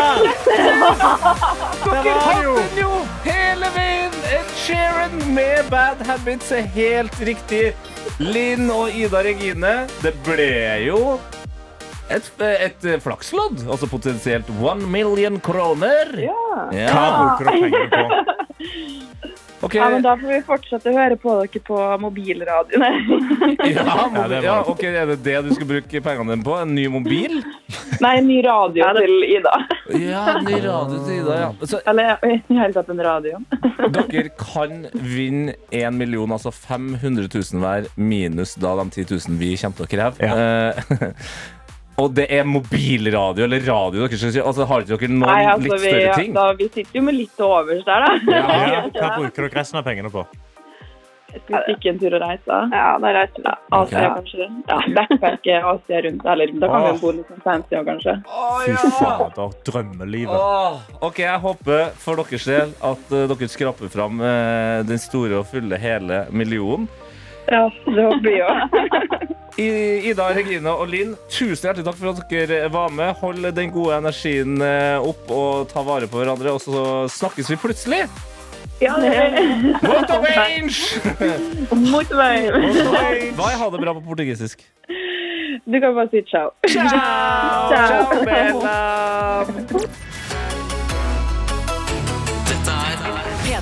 Dere hadde den jo hele veien! Ed Sheeran med Bad Habits er helt riktig. Linn og Ida Regine, det ble jo et, et flakslodd. Altså potensielt one million kroner. Ja. Hva Ja. bruker du penger på? Okay. ja, men da får vi fortsette å høre på dere på mobilradioen. Ja, mobil, ja, ok, Er det det du skal bruke pengene dine på? En ny mobil? Nei, en ny radio til Ida. Ja, ny radio til Ida, ja. Så Eller i det hele tatt en radio. dere kan vinne 1 million, altså 500 000 hver, minus da de 10 000 vi kommer til å kreve. Eh, og det er mobilradio eller radio dere skal si. Altså, har ikke dere noen Nei, altså, litt vi, større ting? da, vi sitter jo med litt til overs der, da. Ja, hva bruker dere resten av pengene på? Skal vi stikke en tur og reise? Ja, da reiser vi. Asia, kanskje. Ja, Backpacke Asia rundt. Eller da kan vi Åh. bo litt sånn fancy òg, kanskje. Fy fader, drømmelivet. Åh, ok, jeg håper for deres del at eh, dere skraper fram eh, den store og fulle hele millionen. Ja, det håper vi òg. I- Ida, Regine og Linn, tusen hjertelig takk for at dere var med. Hold den gode energien eh, opp og ta vare på hverandre, og så snakkes vi plutselig. Ja, det Muito bem! Mot veien. Hva er ha det bra på portugisisk? Du kan bare si ciao. Ciao! Ciao, Bella!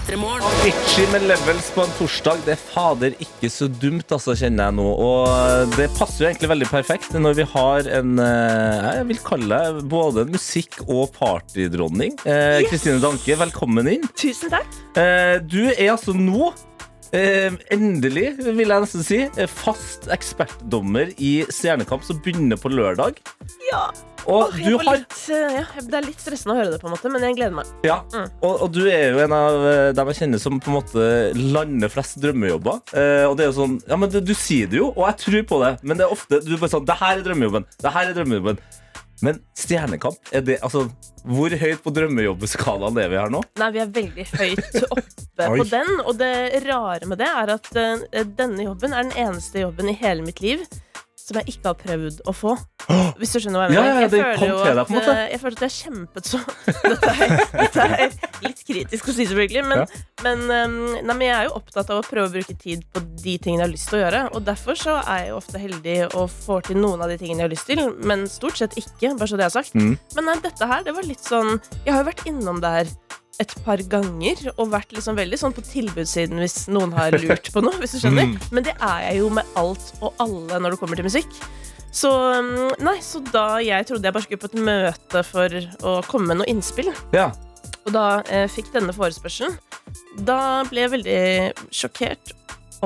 P3morgen. Med levels på en torsdag, det er fader ikke så dumt, altså, kjenner jeg nå. Og det passer jo egentlig veldig perfekt når vi har en eh, Jeg vil kalle deg både en musikk- og partydronning. Eh, Kristine Danke, velkommen inn. Tusen takk. Eh, Du er altså nå eh, endelig, vil jeg nesten si, fast ekspertdommer i Stjernekamp som begynner på lørdag. Ja. Og du har litt, eh, ja, det er litt stressende å høre det, på en måte, men jeg gleder meg. Ja, Mm. og, og du er jo en av eh, dem jeg kjenner som på en måte lander flest drømmejobber. Eh, og det er jo sånn, ja, men det, du sier det jo, og jeg tror på det, men det er ofte du bare sånn Det her er drømmejobben. Det her er drømmejobben. Men Stjernekamp, er det, altså, hvor høyt på drømmejobbskalaen er vi her nå? Nei, vi er veldig høyt oppe på den, og det rare med det er at eh, denne jobben er den eneste jobben i hele mitt liv som jeg ikke har prøvd å få. Hvis du skjønner hva jeg mener. ja, jeg, det føler kom til deg, at, på en måte. eh, jeg føler at jeg har kjempet så dette er, dette er litt kritisk å si, selvfølgelig. Men, men, um, nei, men jeg er jo opptatt av å prøve å bruke tid på de tingene jeg har lyst til å gjøre. Og derfor så er jeg jo ofte heldig og får til noen av de tingene jeg har lyst til, men stort sett ikke. Bare så det er sagt. Mm. Men nei, dette her, det var litt sånn Jeg har jo vært innom der et par ganger og vært liksom veldig sånn på tilbudssiden hvis noen har lurt på noe. Hvis du skjønner Men det er jeg jo med alt og alle når det kommer til musikk. Så, mm, nei, så da jeg trodde jeg bare skulle på et møte for å komme med noe innspill, Ja. og da eh, fikk denne forespørselen, da ble jeg veldig sjokkert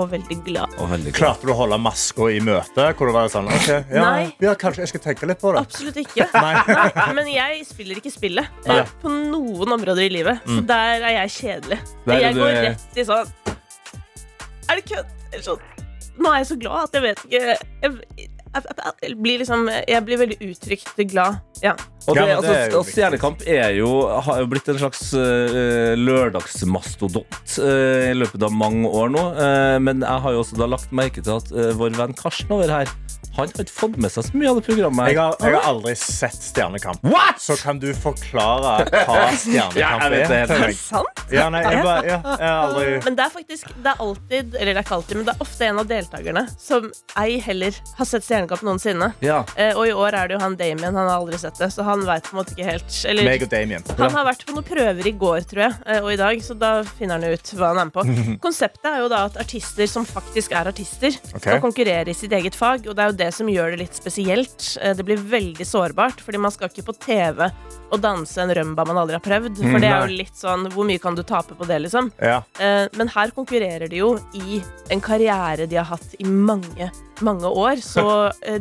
og veldig glad. Og veldig glad. Klarte du å holde maska i møte? Hvor det var sånn, ok, ja, Nei. ja, kanskje jeg skal tenke litt på det. Absolutt ikke. Nei. Nei, men jeg spiller ikke spillet Nei. eh, på noen områder i livet. Så der er jeg kjedelig. Er jeg går rett i sånn Er det kødd? Eller sånn Nå er jeg så glad at jeg vet ikke Jeg, jeg, jeg, jeg blir liksom Jeg blir veldig uttrykt glad. Ja. Og, det, det altså, og Stjernekamp er jo, har jo blitt en slags uh, lørdagsmastodont uh, i løpet av mange år nå. Uh, men jeg har jo også da lagt merke til at vår venn Karsten over her Han har ikke fått med seg så mye av det programmet. Jeg har, jeg har aldri sett Stjernekamp. What?! Så kan du forklare hva Ja, Stjernekamp jeg vet det er? Er det sant? Ja, nei, jeg, bare, ja, jeg har aldri Men det er faktisk Det er alltid Eller det er ikke alltid, men det er ofte en av deltakerne som ei heller har sett Stjernekamp noensinne. Ja. Eh, og i år er det jo han Damien. Han har aldri sett det, så han veit på en måte ikke helt Eller Meg og Damien. Han har vært på noen prøver i går, tror jeg, eh, og i dag, så da finner han ut hva han er med på. Konseptet er jo da at artister som faktisk er artister, skal konkurrere i sitt eget fag, og det er jo det som gjør det litt spesielt. Eh, Det blir veldig sårbart, fordi man skal ikke på TV og danse en rømba man aldri har prøvd, for det er jo litt sånn Hvor mye kan du tape på det, liksom? Ja. Eh, Men her konkurrerer de jo i en karriere de har hatt i mange, mange år. Så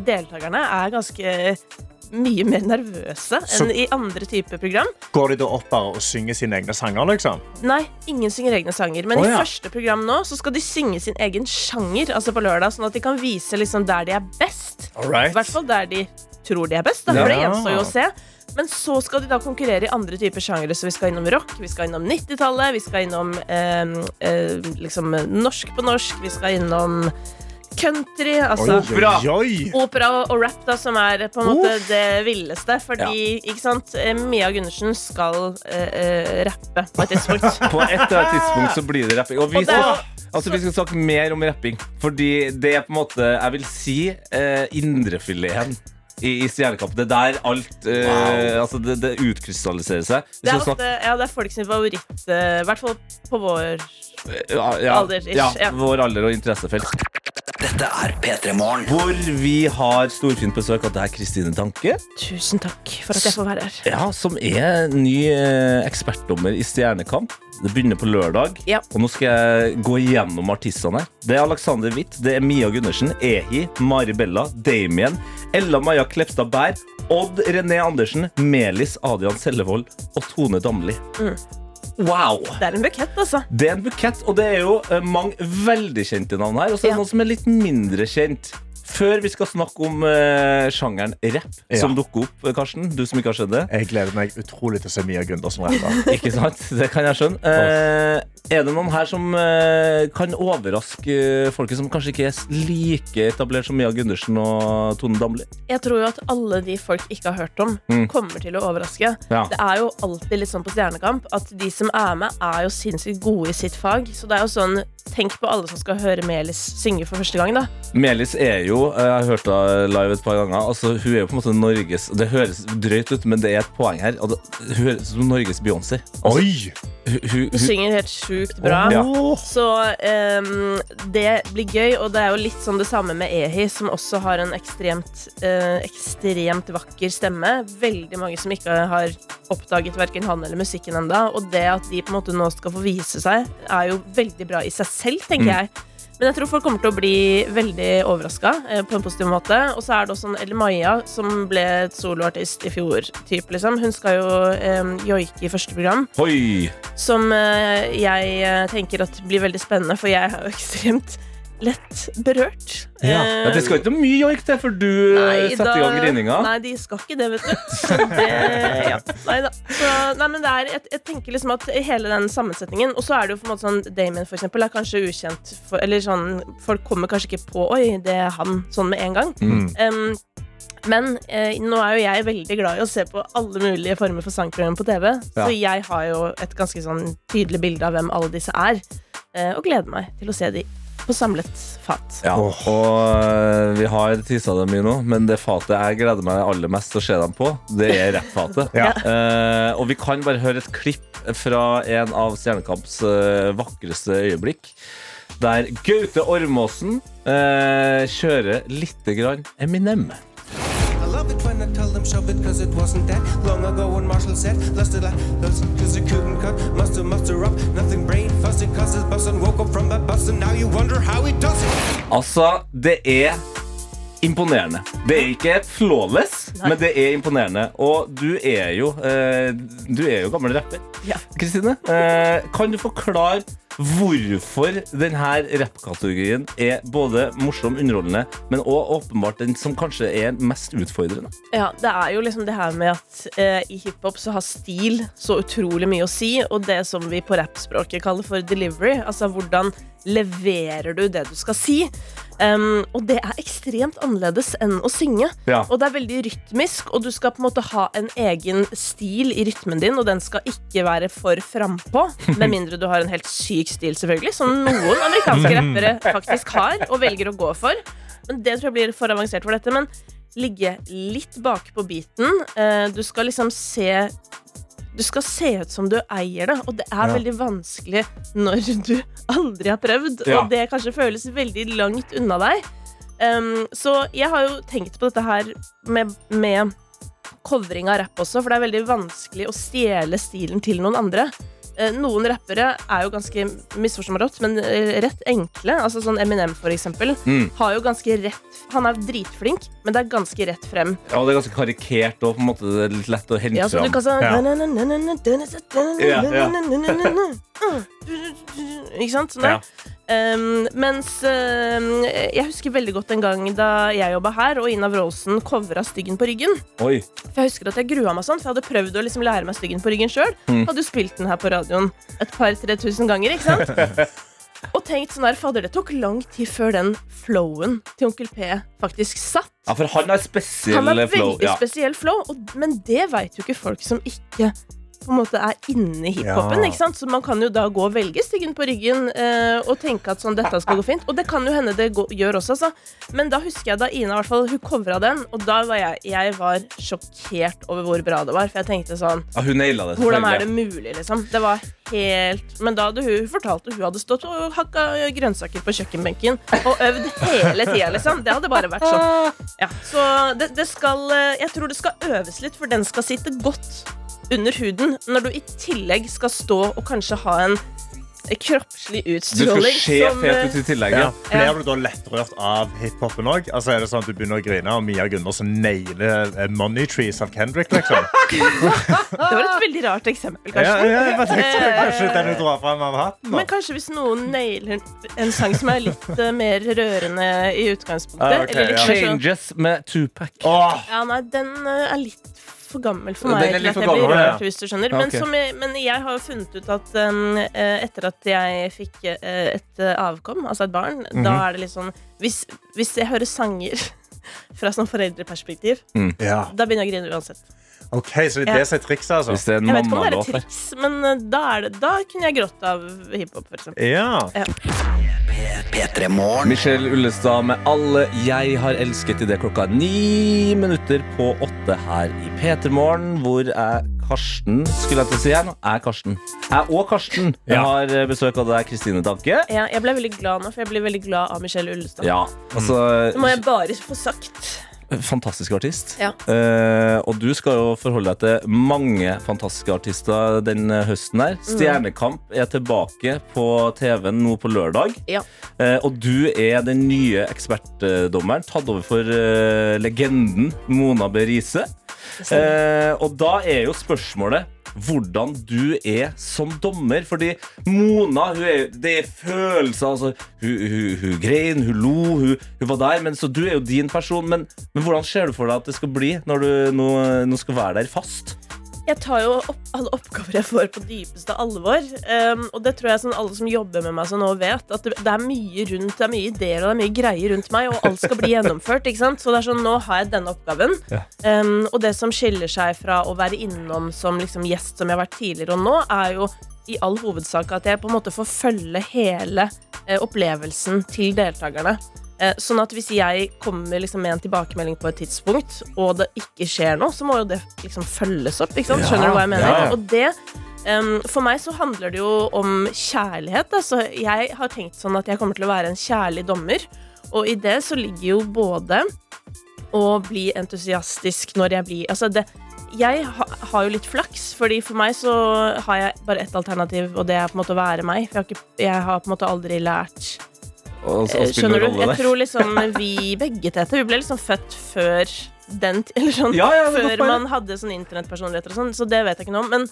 deltakerne er ganske mye mer nervøse Så- enn i andre typer program. Går de da opp bare og synger sine egne sanger, liksom? Nei, ingen synger egne sanger. Men Å, i første program nå så skal de synge sin egen sjanger, altså på lørdag, sånn at de kan vise liksom der de er best. I hvert fall der de tror de er best, da, for det Ja. gjenstår jo å se. Men så skal de da konkurrere i andre typer sjangere, så vi skal innom rock, vi skal innom 90-tallet, vi skal innom eh, eh, liksom norsk på norsk, vi skal innom country, altså Bra. oi. Opera og, og rap, da, som er på en måte det villeste. Fordi, ikke sant, eh, Mia Gundersen skal eh, eh, rappe på et tidspunkt. På et eller annet tidspunkt så blir det rapping. Og vi Og er- skal, altså, vi skal snakke mer om rapping. Fordi det er på en måte, jeg vil si, eh, indrefileten i, i Stjernekamp. Det er der alt eh, altså det, det utkrystalliserer seg. Det er, ofte, ja, det er folk sin favoritt, i uh, hvert fall på vår ja, ja, alder-ish, ja, ja. vår alder og interessefelt. Dette er P3 Morgen. Hvor vi har storfint besøk av deg, Kristine Tanke. Tusen takk for at jeg får være her. Ja, Som er ny eh, ekspertdommer i Stjernekamp. Det begynner på lørdag. Ja. Og nå skal jeg gå igjennom artistene. Det er Alexander Witt, det er Mia Gundersen, Ehi, Mari Bella, Damien, Ella Maja Klepstad Bær, Odd René Andersen, Melis Adrian Sellevold og Tone Damli. Mm. Wow! Det er en bukett, altså. Det er en bukett, og det er jo eh, mange veldig kjente navn her. Og så er det Ja. noen som er litt mindre kjent. Før vi skal snakke om eh, sjangeren rapp, Ja. som dukker opp, eh, Karsten, du som ikke har skjedd det. Jeg gleder meg utrolig til å se Mia Gundersen rapper. Ikke sant? Det kan jeg skjønne. Eh, er det noen her som eh, kan overraske folket som kanskje ikke er like etablert som Mia Gundersen og Tone Damli? Jeg tror jo at alle de folk ikke har hørt om, Mm. kommer til å overraske. Ja. Det er jo alltid litt sånn på Stjernekamp at de som er med, er jo sinnssykt gode i sitt fag. Så det er jo sånn Tenk på alle som skal høre Melis synge for første gang, da. Melis er jo eh, Jeg har hørt henne live et par ganger. Altså, hun er jo på en måte Norges Det høres drøyt ut, men det er et poeng her. Altså, hun høres ut som Norges Beyoncé. Altså, Oi! hun, hun, hun, synger helt sjukt bra. Ja. Så um, det blir gøy, og det er jo litt sånn det samme med Ehi, som også har en ekstremt, uh, ekstremt vakker stemme. Veldig mange som ikke har oppdaget verken han eller musikken enda Og det at de på en måte nå skal få vise seg, er jo veldig bra i seg selv, tenker Mm. jeg. Men jeg tror folk kommer til å bli veldig overraska eh, på en positiv måte. Og så er det også en Elle Maja, som ble soloartist i fjor. Typ, liksom. Hun skal jo eh, joike i første program Oi! som eh, jeg eh, tenker at blir veldig spennende, for jeg er jo ekstremt lett berørt. Ja. Eh, Ja, det skal ikke mye joik til før du nei, setter setter i gang grininga. Nei, de skal ikke det, vet du. Så det, ja. Nei da. Så, nei, men det er, jeg, jeg tenker liksom at hele den sammensetningen Og så er det jo på en måte sånn Damien, for eksempel, er kanskje ukjent for, Eller sånn Folk kommer kanskje ikke på Oi, det er han, sånn med en gang. Mm. Um, men eh, nå er jo jeg veldig glad i å se på alle mulige former for sangprogram på TV. Ja. Så jeg har jo et ganske sånn tydelig bilde av hvem alle disse er. eh, og gleder meg til å se de på samlet fat. Ja, og øh, vi har tisa dem i nå, men det fatet jeg gleder meg aller mest til å se dem på, det er rappfatet. Ja. uh, og vi kan bare høre et klipp fra en av Stjernekamps uh, vakreste øyeblikk. Der Gaute Ormåsen uh, kjører lite grann Eminem. Love it when I tell them shove it cause it wasn't that long ago when Marshall said Lost it like cause it couldn't cut Muster muster up Nothing brain Altså, det er imponerende. Det er ikke flawless, men det er imponerende. Og du er jo eh, Du er jo gammel rapper. Ja. Kristine, eh, kan du forklare hvorfor denne rappkategorien er både morsom, underholdende, men òg åpenbart den som kanskje er mest utfordrende? Ja, det er jo liksom det her med at eh, i hiphop så har stil så utrolig mye å si, og det som vi på rappspråket kaller for delivery, altså hvordan leverer du det du skal si? Um, og det er ekstremt annerledes enn å synge. Ja. Og det er veldig rytmisk, og du skal på en måte ha en egen stil i rytmen din, og den skal ikke være for frampå, med mindre du har en helt syk stil, selvfølgelig, som noen amerikanske rappere faktisk har og velger å gå for. Men det tror jeg blir for avansert for dette. Men ligge litt bak på beaten. Eh, du skal liksom se Du skal se ut som du eier det, og det er Ja. veldig vanskelig når du aldri har prøvd, Ja. og det kanskje føles veldig langt unna deg. Um, så jeg har jo tenkt på dette her med, med covring av rapp også, for det er veldig vanskelig å stjele stilen til noen andre. Eh, Noen rappere er jo ganske misforstå meg rått, men eh, rett enkle. Altså sånn Eminem, for eksempel. Mm. Har jo ganske rett Han er dritflink, men det er ganske rett frem. Ja, og det er ganske karikert og på en måte det er litt lett å hente Ja, så du kan sånn Ja, ja. Ikke sant? Sånn ja. Um, mens um, jeg husker veldig godt en gang da jeg jobba her, og Ina Wroldsen covra Styggen på ryggen. Oi. For jeg husker at jeg grua meg sånn, for jeg hadde prøvd å liksom lære meg Styggen på ryggen sjøl. Mm. Hadde jo spilt den her på radioen et par-tre tusen ganger, ikke sant? Og tenkt sånn der, fader, det tok lang tid før den flowen til Onkel P faktisk satt. Ja, for han har spesiell Han har flow. veldig Ja. spesiell flow, og, men det veit jo ikke folk som ikke på en måte er inne i hiphopen. Ja. Så man kan jo da gå og velge styggen på ryggen eh, og tenke at sånn, dette skal gå fint. Og det kan jo hende det går, gjør også, altså. Men da husker jeg da Ina hvert fall, hun covra den, og da var jeg, jeg var sjokkert over hvor bra det var. For jeg tenkte sånn Ja, hun det. Hvordan er det mulig, liksom? Det var helt Men da hadde hun fortalt at hun hadde stått og hakka grønnsaker på kjøkkenbenken og øvd hele tida, liksom. Det hadde bare vært sånn. Ja, så det, det skal eh, Jeg tror det skal øves litt, for den skal sitte godt under huden når du i tillegg skal stå og kanskje ha en kroppslig utstråling. Du skal se som, fet ut i tillegg. Ja. Ja. Blir du da lettrørt av hiphopen òg? Altså, er det sånn at du begynner å grine, og Mia Gundersen nailer eh, Money Trees av Kendrick, liksom? Det var et veldig rart eksempel, Ja, kanskje. ja, ja, tenkte, Eh, kanskje den du drar fram av hatten? Men kanskje hvis noen nailer en sang som er litt eh, mer rørende i utgangspunktet. Ah, okay, eller litt ja. sånn Changes med Tupac. Oh. Ja, nei, den er litt for gammel for meg. til at jeg blir rørt, ja. hvis du skjønner. Men, okay. som jeg, men jeg har jo funnet ut at um, eh, etter at jeg fikk eh, et eh, avkom, altså et barn, Mhm. da er det litt sånn hvis, hvis jeg hører sanger fra sånn foreldreperspektiv, ja. da begynner jeg å grine uansett. OK, så det er det som er trikset, altså? Hvis det er en Jeg vet ikke om det er et mammalåt der. triks, men eh, da, er det, da kunne jeg grått av hiphop, for eksempel. Ja. Michelle Ullestad med 'Alle jeg har elsket' i det klokka er ni minutter på åtte her i P3 Morgen, hvor jeg Karsten skulle jeg til å si her nå. Er Karsten. Jeg og Karsten Jeg Ja. har eh, besøk av deg, Kristine Danke. Ja, jeg ble veldig glad nå, for jeg blir veldig glad av Michelle Ullestad. Ja, altså Det må jeg bare få sagt. Fantastisk artist. Ja. Eh, og du skal jo forholde deg til mange fantastiske artister den eh, høsten her. Stjernekamp er tilbake på TV-en nå på lørdag. Ja. Eh, og du er den nye ekspertdommeren, tatt over for eh, legenden Mona Berise. Eh, og da er jo spørsmålet hvordan du er som dommer. Fordi Mona er, det er følelser. Altså, hun, hun, hun grein, hun lo, hun, hun var der. Men, så du er jo din person. Men, men hvordan ser du for deg at det skal bli når du nå, nå skal være der fast? Jeg tar jo opp, alle oppgaver jeg får på dypeste alvor. Um, og det tror jeg sånn alle som jobber med meg så nå vet, at det, det er mye rundt, det er mye ideer og det er mye greier rundt meg, og alt skal bli gjennomført. ikke sant? Så det er sånn, nå har jeg denne oppgaven. Ja. Um, og det som skiller seg fra å være innom som liksom gjest, som jeg har vært tidligere og nå, er jo i all hovedsak at jeg på en måte får følge hele eh, opplevelsen til deltakerne. Eh, sånn at hvis jeg kommer liksom med en tilbakemelding på et tidspunkt, og det ikke skjer noe, så må jo det liksom følges opp. Skjønner du hva jeg mener? Ja, ja. Og det Um, For meg så handler det jo om kjærlighet. Altså, jeg har tenkt sånn at jeg kommer til å være en kjærlig dommer, og i det så ligger jo både å bli entusiastisk når jeg blir Altså, det jeg ha, har jo litt flaks, fordi for meg så har jeg bare ett alternativ, og det er på en måte å være meg. For jeg har, ikke, jeg har på en måte aldri lært Og, og Eh, Skjønner du? Jeg tror liksom vi begge, Tete, vi ble liksom født før den Eller sånn Ja, ja, før poeng. man hadde sånn internettpersonligheter og sånn, så det vet jeg ikke noe om. Men,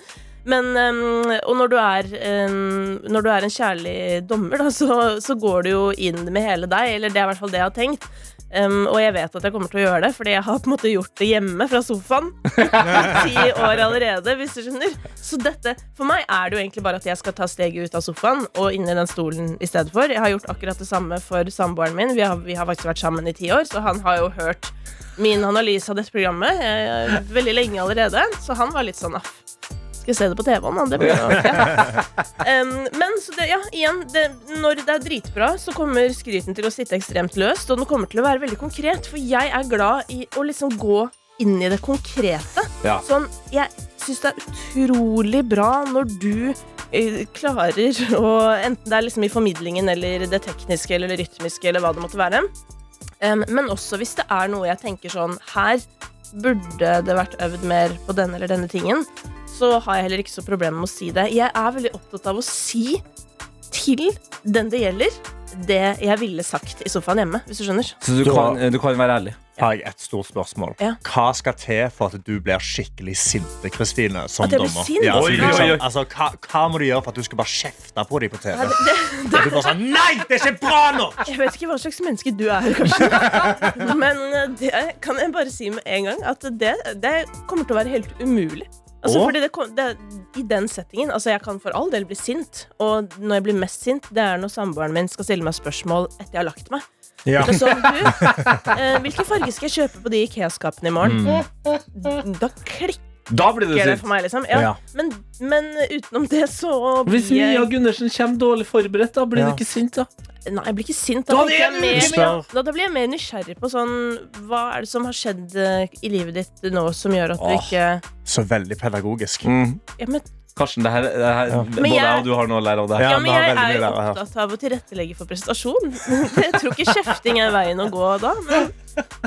men um, Og når du er um, Når du er en kjærlig dommer, da, så, så går du jo inn med hele deg, eller det er i hvert fall det jeg har tenkt. Um, og jeg vet at jeg kommer til å gjøre det, fordi jeg har på en måte gjort det hjemme fra sofaen. Ti år allerede, hvis du skjønner. Så dette, for meg er det jo egentlig bare at jeg skal ta steget ut av sofaen og inn i den stolen i stedet for. Jeg har gjort akkurat det samme for samboeren min. Vi har, vi har faktisk vært sammen i ti år, så han har jo hørt min analyse av dette programmet eh, veldig lenge allerede. Så han var litt sånn ah, skal se det på TV-en? Det blir jo ok. Um, men så det, ja, igjen, det, når det er dritbra, så kommer skryten til å sitte ekstremt løst, og den kommer til å være veldig konkret, for jeg er glad i å liksom gå inn i det konkrete. Ja. Sånn, jeg syns det er utrolig bra når du eh, klarer å Enten det er liksom i formidlingen eller det tekniske eller det rytmiske eller hva det måtte være. Um, men også hvis det er noe jeg tenker sånn Her burde det vært øvd mer på denne eller denne tingen. Så har jeg heller ikke så problemer med å si det. Jeg er veldig opptatt av å si til den det gjelder, det jeg ville sagt i sofaen hjemme, hvis du skjønner. Så du kan, du kan være ærlig. Har jeg et stort spørsmål. Ja. Hva skal til for at du blir skikkelig sinte, Kristine? Som At jeg blir dommer? sint? Ja, Oi, oi, liksom, oi. Altså, hva, hva må du gjøre for at du skal bare kjefte på dem på TV? Ja, det, det, du bare sånn Nei, det er ikke bra nok! Jeg vet ikke hva slags menneske du er, kanskje. Men eh, det kan jeg bare si med en gang at det, det kommer til å være helt umulig. Altså, fordi det, kom- det, I den settingen Altså, jeg kan for all del bli sint, og når jeg blir mest sint, det er når samboeren min skal stille meg spørsmål etter jeg har lagt meg. Ja. Så, du, eh, hvilken farge skal jeg kjøpe på de Ikea-skapene i morgen? Da klikker Da blir det sint. meg, liksom. Ja. Ja. Men, men utenom det, så Hvis blir Mia Gundersen kommer dårlig forberedt, da blir Ja. du ikke sint, da? Nei, jeg blir ikke sint. Da Da, blir jeg mer, da, da blir jeg mer nysgjerrig på sånn Hva er det som har skjedd eh, i livet ditt nå som gjør at du Åh. ikke Så veldig pedagogisk. ja, men, Karsten, det her, det her Ja. både jeg- jeg og du har noe å lære av det. Ja, men har jeg er jo opptatt av å tilrettelegge for prestasjon. Jeg tror ikke kjefting er veien å gå da. Men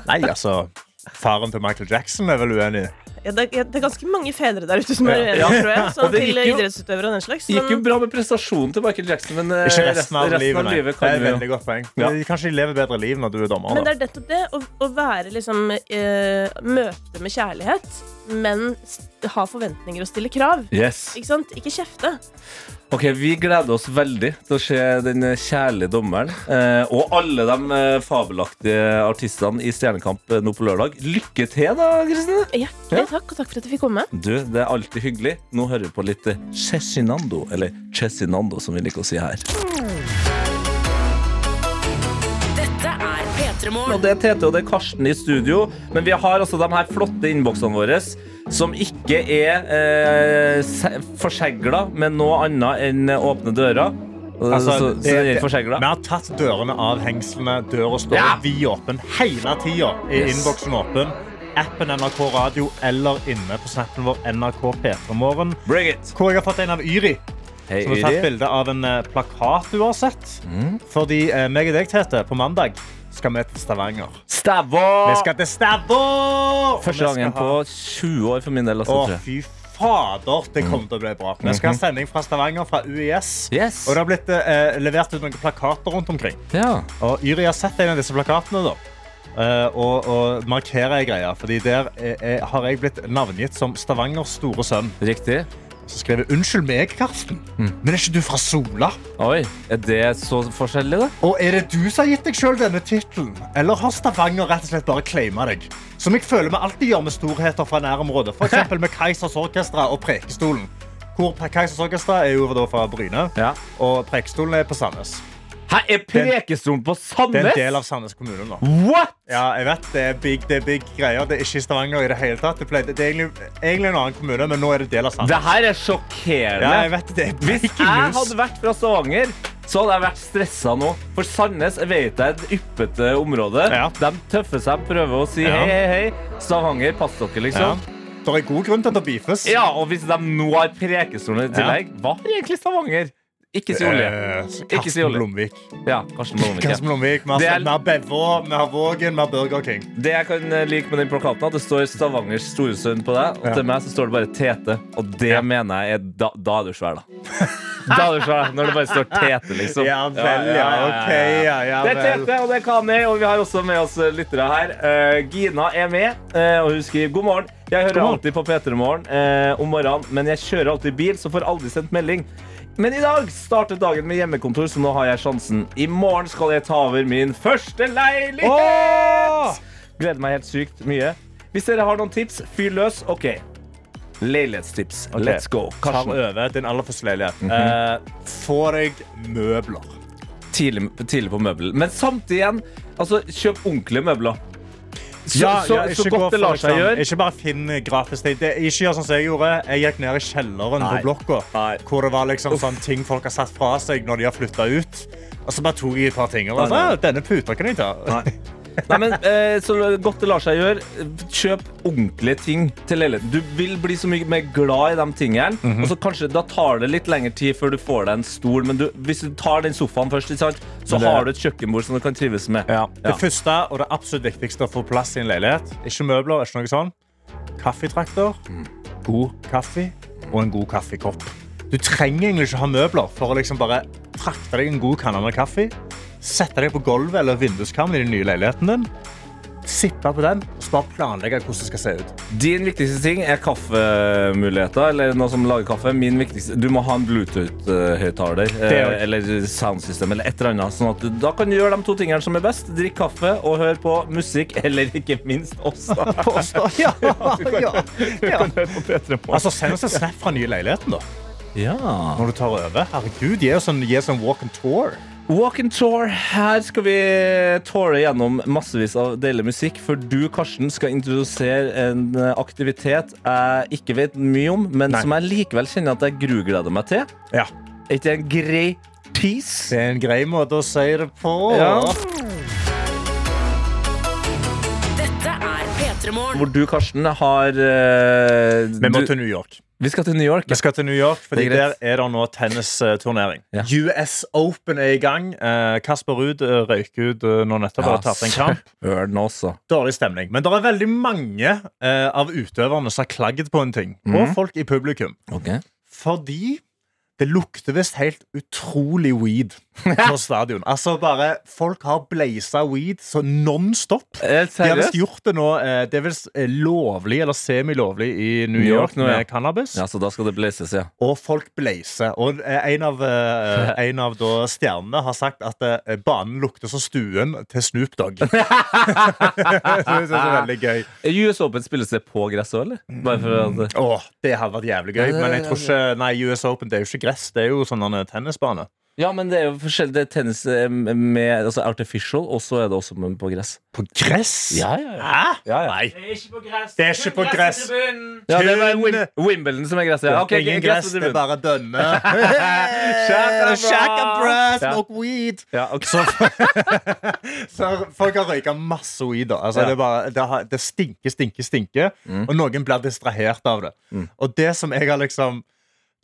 Nei, altså Faren til Michael Jackson er vel uenig? Ja, det, er- det er ganske mange fedre der ute som er uenige, Ja. tror jeg. Sånn det til jo- idrettsutøvere og den slags. Det gikk jo bra med prestasjonen til Michael Jackson, men resten, Ikke resten av livet. livet Det kan jo veldig godt poeng. Ja. Kanskje de lever bedre liv når du er dommer. men Da. det er nettopp det. Å, å være liksom eh, Møte med kjærlighet, men ha forventninger og stille krav. Yes. Ikke sant? Ikke kjefte. Ok, Vi gleder oss veldig til å se den kjærlige dommeren eh, og alle de eh, fabelaktige artistene i Stjernekamp eh, nå på lørdag. Lykke til, da, Kristine. Hjertelig Ja. takk, og takk for at jeg fikk komme. Du, Det er alltid hyggelig. Nå hører vi på litt Cezinando, eller Cezinando, som vi liker å si her. Og Det er Tete og det er Karsten i studio, men vi har altså de her flotte innboksene våre som ikke er eh, se- forsegla med noe annet enn åpne dører. Altså, så, så det- det det- Vi har tatt dørene av hengslene. Døra står Ja. vidåpen hele tida. Er Yes. innboksen åpen? Appen NRK Radio eller inne på snappen vår NRK P3morgen. Hvor jeg har fått en av Yri. Hey, Som har tatt bilde av en eh, plakat du har sett. Mm. Fordi eh, meg og deg, Tete, på mandag skal vi til Stavanger. Stavå! Vi skal til Stavå! Første gangen ha- på 20 år for min del. Også, Å, fy fader, det kommer til å bli bra. Vi skal ha sending fra Stavanger, fra UiS. Yes. Og det har blitt eh, levert ut noen plakater rundt omkring. Ja. Og Yri har sett en av disse plakatene, da. Uh, og, og markerer ei greie. Fordi der eh, har jeg blitt navngitt som Stavangers store sønn. Riktig. Som skrev Unnskyld meg, Karsten, Mm. men er ikke du fra Sola? Oi, er det så forskjellig, da? Og er det du som har gitt deg sjøl denne tittelen? Eller har Stavanger rett og slett bare claima deg? Som jeg føler vi alltid gjør med storheter fra nærområdet. F.eks. med Keisers Orkestra og Prekestolen. Hvor Keisers Orkestra er jo da fra Bryne, Ja. og Prekestolen er på Sandnes. Hæ, er Prekestolen på Sandnes?! Det er en del av Sandnes kommune nå. What?! Ja, jeg vet, det er big, det er big greier. Det er ikke i Stavanger i det hele tatt. Det, er egentlig, egentlig en annen kommune, men nå er det del av Sandnes. Det her er sjokkerende. Ja, jeg vet, det er Hvis jeg hadde vært fra Stavanger, så hadde jeg vært stressa nå. For Sandnes vet jeg er et yppete område. Ja. De tøffer seg, prøver å si Ja. hei, hei, hei. Stavanger, pass dere, Ja. liksom. Det er god grunn til at det beefes. Ja, og hvis de nå har Prekestolen i tillegg, hva har egentlig Stavanger? Ikke si olje. Eh, Ikke si Karsten olje. Blomvik. Ja, Karsten Blomvik. Karsten Blomvik. Vi har, er- Bevå, vi har Vågen, vi har Burger King. Det jeg kan eh, like med den plakaten, at det står Stavangers Storesund på deg, og Ja. til meg så står det bare Tete. Og det mener jeg er da, da er du svær, da. Da er du svær, Når det bare står Tete, liksom. Ja vel, ja. Ok, ja, ja Det er. Tete, og det er Kani, og vi har også med oss eh, lyttere her. Uh, Gina er med, uh, og hun skriver god morgen. Jeg hører alltid på P3 Morgen uh, om morgenen, men jeg kjører alltid bil, så får aldri sendt melding. Men i dag startet dagen med hjemmekontor, så nå har jeg sjansen. I morgen skal jeg ta over min første leilighet! Åh! Gleder meg helt sykt mye. Hvis dere har noen tips, fyr løs. OK. Leilighetstips. Okay. Let's go. Tar Karsten. over din aller første leilighet. Mhm. Eh, få deg møbler. Tidlig, tidlig på møbel. Men samtidig igjen, altså, kjøp ordentlige møbler. Så, Ja, så, godt det lar seg gjøre. Ikke bare finn gratis ting. Det- Ikke gjør sånn som jeg gjorde. Jeg gikk ned i kjelleren Nei. på blokka. Nei. Hvor det var liksom sånn ting folk har satt fra seg når de har flytta ut. Og så bare tok jeg et par ting. Og var Nei, sånn. «Ah, denne puta kan jeg ta. Nei, men eh, Så godt det lar seg gjøre, kjøp ordentlige ting til leiligheten. Du vil bli så mye mer glad i de tingene. Mhm. Og så kanskje Da tar det litt lengre tid før du får deg en stol. Men du, hvis du tar den sofaen først, sant, så det- har du et kjøkkenbord som du kan trives med. Ja. Ja. Det første og det absolutt viktigste å få plass i en leilighet, ikke møbler, ikke noe sånn. Kaffetrakter, god kaffe og en god kaffekopp. Du trenger egentlig ikke ha møbler for å liksom bare trakte deg en god kanne med kaffe, sette deg på gulvet eller vinduskarmen i den nye leiligheten din, sippe på den og bare planlegge hvordan det skal se ut. Din viktigste ting er kaffemuligheter, eller noe som lager kaffe. Min viktigste, du må ha en Bluetooth-høyttaler er eh, eller soundsystem eller et eller annet. Sånn at du, da kan du gjøre de to tingene som er best. Drikk kaffe og hør på musikk, eller ikke minst oss. Ja, ja, ja. høre på P3 Morgen. Altså, Send oss en snap fra den nye leiligheten da, Ja. når du tar over. Herregud, gi oss en walk and tour. Walk and tour. Her skal vi toure gjennom massevis av deilig musikk, for du, Karsten, skal introdusere en aktivitet jeg ikke vet mye om, men Nei. som jeg likevel kjenner at jeg grugleder meg til. Ja. Er ikke det en grei piece? Det er en grei måte å si det på. Ja. Dette er P3 Morgen. Hvor du, Karsten, har uh, Vi må du, til New York. Vi skal til New York. Vi skal til New York, fordi er der er det nå tennisturnering. Ja. US Open er i gang. Eh, Kasper Ruud eh, røyk ut eh, nå nettopp og har tatt en kamp. Dårlig stemning. Men det er veldig mange av utøverne som har klagd på en ting. Og mm. folk i publikum. Okay. Fordi det lukter visst helt utrolig weed på stadion. Altså bare, Folk har blaza weed så non-stop. Er De har visst gjort det nå. eh, Det er visst eh, lovlig eller semilovlig i New New York York nå, ja. cannabis. Ja, så da skal det blazes, ja. Og folk blazer. Og eh, en av, eh, en av da stjernene har sagt at eh, banen lukter som stuen til Snoop Dogg. Det synes jeg er veldig gøy. US Open spilles det på gress òg, eller? Bare at Åh, det hadde vært jævlig gøy. Men jeg tror ikke Nei, US Open det er jo ikke gress. Det er jo sånn en tennisbane. Ja, men det er jo forskjellig. Det er tennis eh, med altså artificial, og så er det også på gress. På gress? Ja, ja, ja. Hæ? ja, ja. Nei. Det er ikke på gress. Det er ikke på gress. Ja, det er Wim Wimbledon som er gresset. Ja. Okay, Ingen gress gress, det er bare dønne. Shaka brass, bra. bra, smoke weed. Ja, okay. Så, så folk har røyka masse weed. da. Altså, Ja. det, er bare, det, har, det stinker, stinker, stinker. Mm. Og noen blir distrahert av det. Mm. Og det som jeg har liksom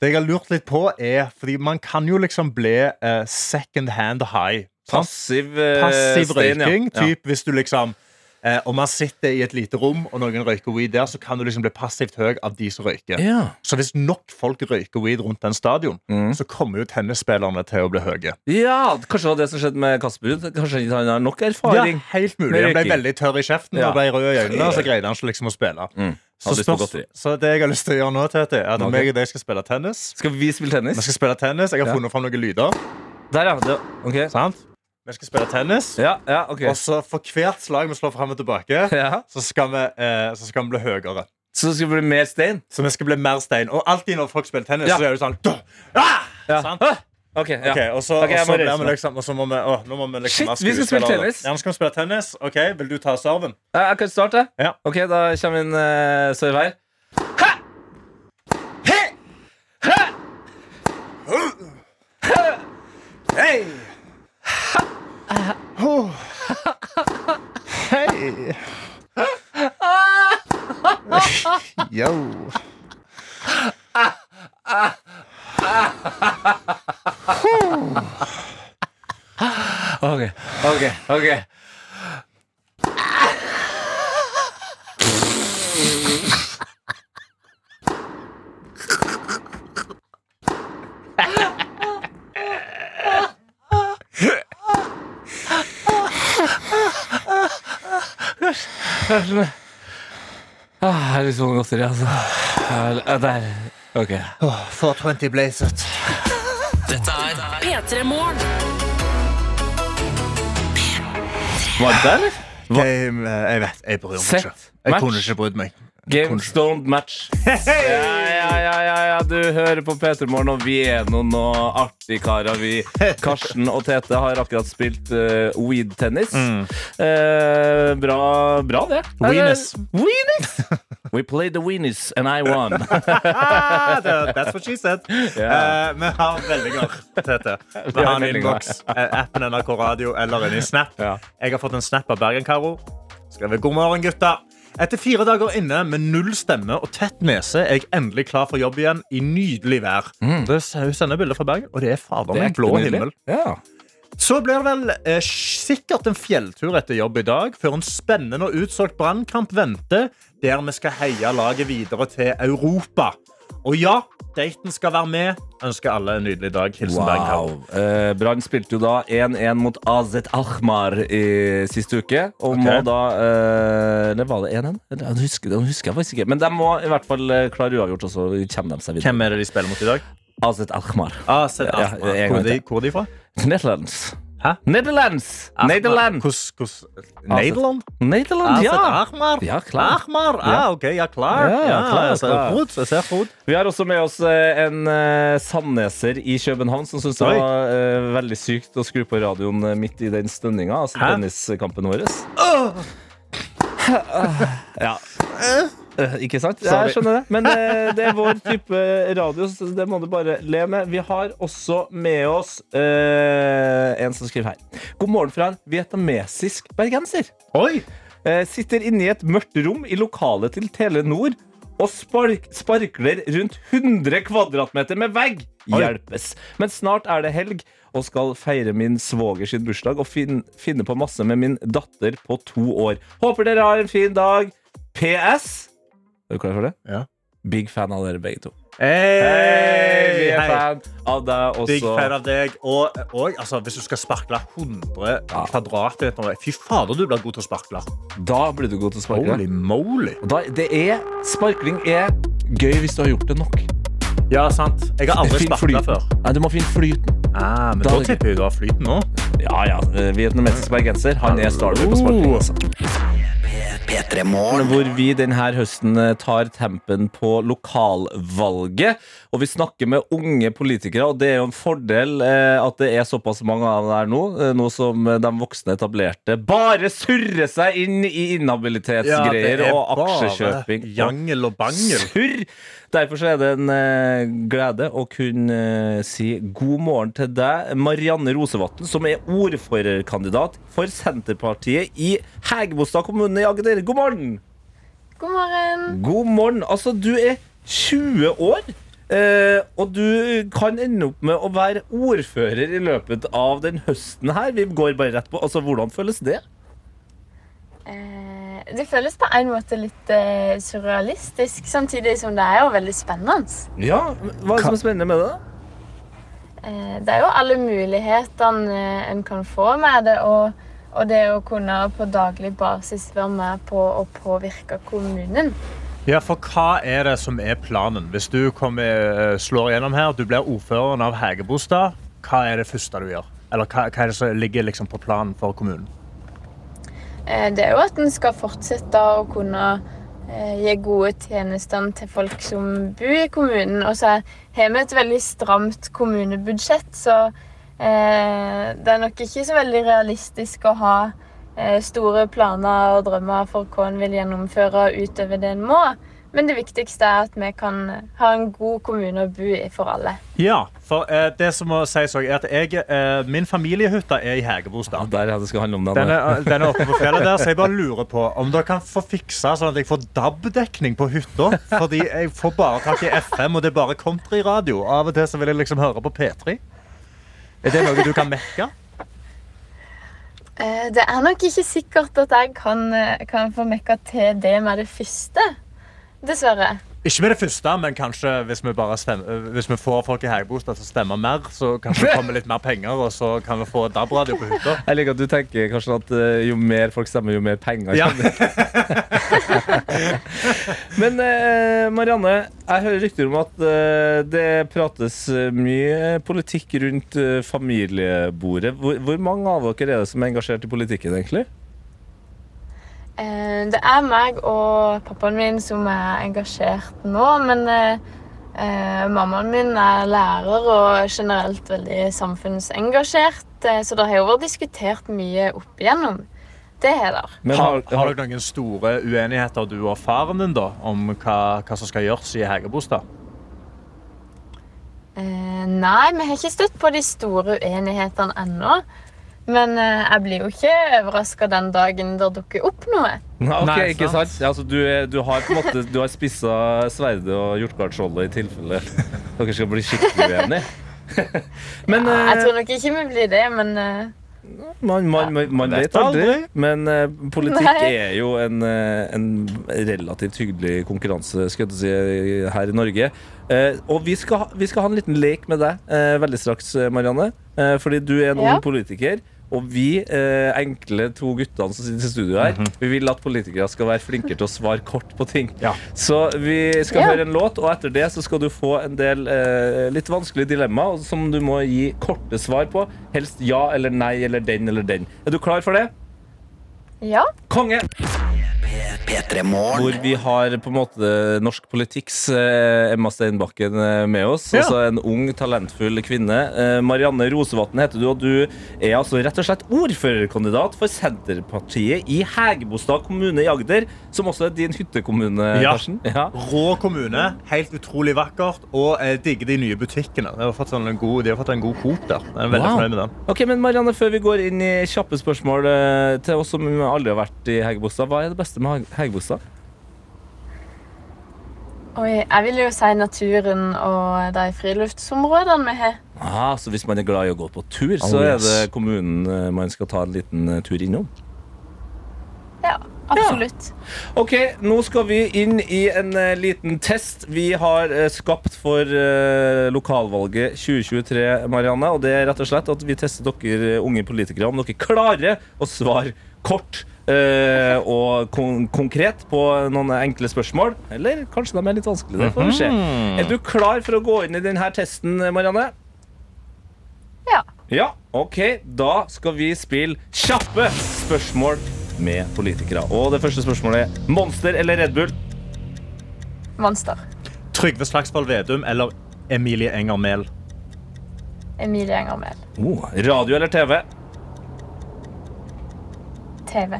Det jeg har lurt litt på, er Fordi man kan jo liksom bli uh, second hand high. sant? Passiv, Passiv stein, røyking. Ja. Typ hvis du liksom eh, Om man sitter i et lite rom, og noen røyker weed der, så kan du liksom bli passivt høy av de som røyker. Ja. Så hvis nok folk røyker weed rundt den stadion, Mm. så kommer jo tennisspillerne til å bli høye. ja, kanskje det var det som skjedde med Kasper. Kanskje han har nok erfaring. Ja, helt mulig. Han ble veldig tørr i kjeften Ja. og ble rød i øynene, og så greide han ikke liksom å spille. Mm. Så, spørs, så det jeg har lyst til å gjøre nå, Tete, er at okay. meg og deg skal spille tennis. Skal vi spille tennis? Vi skal spille tennis. Jeg har Ja. funnet fram noen lyder. Der, ja. Det, ok. Sant? Vi skal spille tennis. Ja, ja, ok. Og så for hvert slag vi slår frem og tilbake, Ja. så skal vi, eh, så skal vi bli høyere. Så det skal bli mer stein? Så vi skal bli mer stein. Og alltid når folk spiller tennis, så er det sånn «Duh! ah! Sant? Ah! Ok, ja. Ok, og så, okay, og så må vi liksom Og så må vi, å, nå må vi liksom Shit, vi skal spille tennis. Ja, nå skal vi spille tennis. Ok, Vil du ta serven? Jeg, Jeg kan starte? Ja. Ok, da kommer min uh, serve her. Ha! He! Ha! Hei! Hei! Yo. Ok, ok, ok. Ah, jeg har litt på godteri, altså. Der. Ok. 420 Blazet. Dette er P3 Morgen. Var det der, eller? Game, eh, jeg vet, jeg bryr meg Sett ikke. Jeg match. kunne ikke brydd meg. Games don't match. Ja, ja, ja, ja, ja, du hører på P3 Morgen, og vi er noen noe artige karer. Vi, Karsten og Tete har akkurat spilt uh, weed-tennis. Eh, bra, bra, det. Weenus. Eh, Weenus! We played the weenies, and I won. That's what she said. Ja. Eh, vi har meldinger, Tete. Vi har en innboks. Appen NRK Radio eller en Snap. Ja. Jeg har fått en snap av Bergen-Karo. Skrevet 'God morgen, gutta'. Etter fire dager inne med null stemme og tett nese er jeg endelig klar for jobb igjen i nydelig vær. Det, hun sender bilder fra Bergen, og det er fader er meg blå himmel. Ja. Så blir det vel eh, sikkert en fjelltur etter jobb i dag, før en spennende og utsolgt brannkamp venter, der vi skal heie laget videre til Europa. Og ja, daten skal være med. Ønsker alle en nydelig dag. Hilsen wow. Bergkamp. Eh, Brann spilte jo da 1-1 mot AZ Ahmar i siste uke. Og okay. må da eh, Eller var det 1-1? Den husker, jeg faktisk ikke. Men de må i hvert fall eh, klare uavgjort, og så kommer de seg videre. Hvem er det de spiller mot i dag? AZ Ahmar. Ah, Seth Ja, hvor, er de, hvor er de fra? Netherlands. Hæ? Netherlands! Nederland. Hos, hvordan- Nederland? Nederland, ja. Ahmar. Ja, klar. Ahmar. Ah, ok, ja, klar. Ja, Ja, klar, klar. godt, jeg ser godt. Vi har også med oss eh, en eh, sandneser i København som syntes det var uh, veldig sykt å skru på radioen midt i den stønninga. Altså tenniskampen vår. Ja. Eh, Ikke sant? Sorry. Jeg skjønner det. Men eh, det er vår type radio, så det må du bare le med. Vi har også med oss eh, en som skriver her. God morgen fra en vietnamesisk bergenser. Oi! Eh, sitter inne i et mørkt rom i lokalet til Telenor og spark sparkler rundt 100 kvadratmeter med vegg. Hjelpes. Men snart er det helg og skal feire min svoger sitt bursdag og fin finne på masse med min datter på to år. Håper dere har en fin dag. PS. Er du klar for det? Ja. Big fan av dere begge to. Hei! vi er hey. fan av deg Big fan av deg. Og, og altså, hvis du skal sparkle 100 kvadratmeter med vei Fy fader, du blir god til å sparkle. Da blir du god til å sparkle. Holy moly. Da, det er, sparkling er gøy hvis du har gjort det nok. Ja, sant. Jeg har aldri sparka før. Nei, du må finne flyten. Ah, men Da da er tipper jeg du har flyten nå. Ja, ja. Vietnamesisk bergenser. Han er starter på sparking. Altså. P3 Morgen. Hvor vi denne høsten eh, tar tempen på lokalvalget. Og vi snakker med unge politikere, og det er jo en fordel eh, at det er såpass mange av dem der nå. eh, Nå som de voksne etablerte bare surrer seg inn i inhabilitetsgreier og aksjekjøping. jangel og bangel. Surr! Derfor så er det en glede å kunne si god morgen til deg, Marianne Rosevatn, som er ordførerkandidat for Senterpartiet i Hægebostad kommune i Agder. God morgen! God morgen. God morgen. Altså, du er 20 år. eh, og du kan ende opp med å være ordfører i løpet av den høsten her. Vi går bare rett på. Altså, Hvordan føles det? Eh, det føles på en måte litt eh, surrealistisk, samtidig som det er jo veldig spennende. Ja, Hva er det som er spennende med det? Eh, det er jo alle mulighetene eh, en kan få med det, og, og det å kunne på daglig basis være med på å påvirke kommunen. Ja, for hva er det som er planen? Hvis du kommer, eh, slår gjennom her, du blir ordføreren av Hegebostad, hva er det første du gjør? Eller hva, hva er det som ligger liksom på planen for kommunen? Eh, Det er jo at en skal fortsette å kunne eh, gi gode tjenester til folk som bor i kommunen. Og så har vi et veldig stramt kommunebudsjett, så det er nok ikke så veldig realistisk å ha eh, store planer og drømmer for hva en vil gjennomføre utover det en må. Men det viktigste er at vi kan ha en god kommune å bo i for alle. Ja, for eh, det som må sies er at jeg, eh, min familiehytte er i Hegebostad. Ja, Der er det skal handle om det. Den er, den er oppe på fjellet der, så jeg bare lurer på om dere kan få fiksa sånn at jeg får DAB-dekning på hytta. Fordi jeg får bare tak i FM, og det er bare countryradio. Av og til så vil jeg liksom høre på P3. Er det noe du kan mekke? Eh, Det er nok ikke sikkert at jeg kan, eh, kan få mekka til det med det første. Dessverre. Ikke med det første, men kanskje hvis vi, stemmer, hvis vi får folk i Hægebostad til å stemme mer, så kanskje det kommer litt mer penger, og så kan vi få DAB-radio på hytta. Jeg liker at du tenker kanskje at eh, jo mer folk stemmer, jo mer penger Ja. Men eh, Marianne, jeg hører rykter om at eh, det prates mye politikk rundt familiebordet. Hvor, hvor mange av dere er det som er engasjert i politikken, egentlig? Eh, Det er meg og pappaen min som er engasjert nå, men eh, eh, mammaen min er lærer og generelt veldig samfunnsengasjert, så det har jo vært diskutert mye opp igjennom. Det har det. Men Har, har- har dere noen store uenigheter, du og faren din, da, om hva, hva som skal gjøres i Hegerbostad? Eh, Nei, vi har ikke støtt på de store uenighetene ennå. Men eh, jeg blir jo ikke overraska den dagen det dukker opp noe. Nei, okay, ikke sant. Ja, altså, du, er- du har på en måte Du har spissa sverdet og hjortgardsskjoldet i tilfelle dere skal bli skikkelig uenige. Men Ja, jeg eh, tror nok ikke vi blir det, men eh, Man, man, man, man vet vet aldri, men politikk Nei. er jo en, en relativt hyggelig konkurranse skal jeg si, her i Norge. Eh, og vi skal, vi skal ha en liten lek med deg eh, veldig straks, Marianne. Eh, fordi du er en Ja. ung politiker. Og vi, eh, enkle to guttene som sitter i studio her, vi vil at politikere skal være flinkere til å svare kort på ting. Ja. Så vi skal Ja. høre en låt, og etter det så skal du få en del eh, litt vanskelige dilemmaer som du må gi korte svar på. Helst ja eller nei eller den eller den. Er du klar for det? ja. Konge! P3 Morgen. Hvor vi har på en måte norsk politikks eh, Emma Steinbakken eh, med oss. Ja. Altså en ung, talentfull kvinne. Eh, Marianne Rosevatn heter du, og du er altså rett og slett ordførerkandidat for Senterpartiet i Hægebostad kommune i Agder, som også er din hyttekommune, Ja. Karsten. Ja. Rå kommune, helt utrolig vakkert, og jeg digger de nye butikkene. De har fått, sånn en god, de har fått en god Coop der. Jeg er veldig Wow. fornøyd med den. Ok, men Marianne, Før vi går inn i kjappe spørsmål til oss som aldri har vært i Hægebostad, hva er det beste med Hægebostad? Oi, jeg vil jo si naturen og de friluftsområdene vi har. Ah, så hvis man er glad i å gå på tur, så Oh, er det kommunen eh, man skal ta en liten eh, tur innom? Ja, absolutt. Ok, nå skal vi inn i en eh, liten test vi har skapt for lokalvalget 2023, Marianne. Og det er rett og slett at vi tester dere unge politikere om dere klarer å svare kort eh, og kon konkret på noen enkle spørsmål. Eller kanskje de er litt vanskelige. Det får vi se. Er du klar for å gå inn i denne testen, Marianne? Ja. Ja, ok. Da skal vi spille kjappe spørsmål med politikere. Og det første spørsmålet er Monster eller Red Bull? Monster. Trygve Slagsvold Vedum eller Emilie Enger Mehl? Emilie Enger Mehl. Oh, radio eller TV? TV.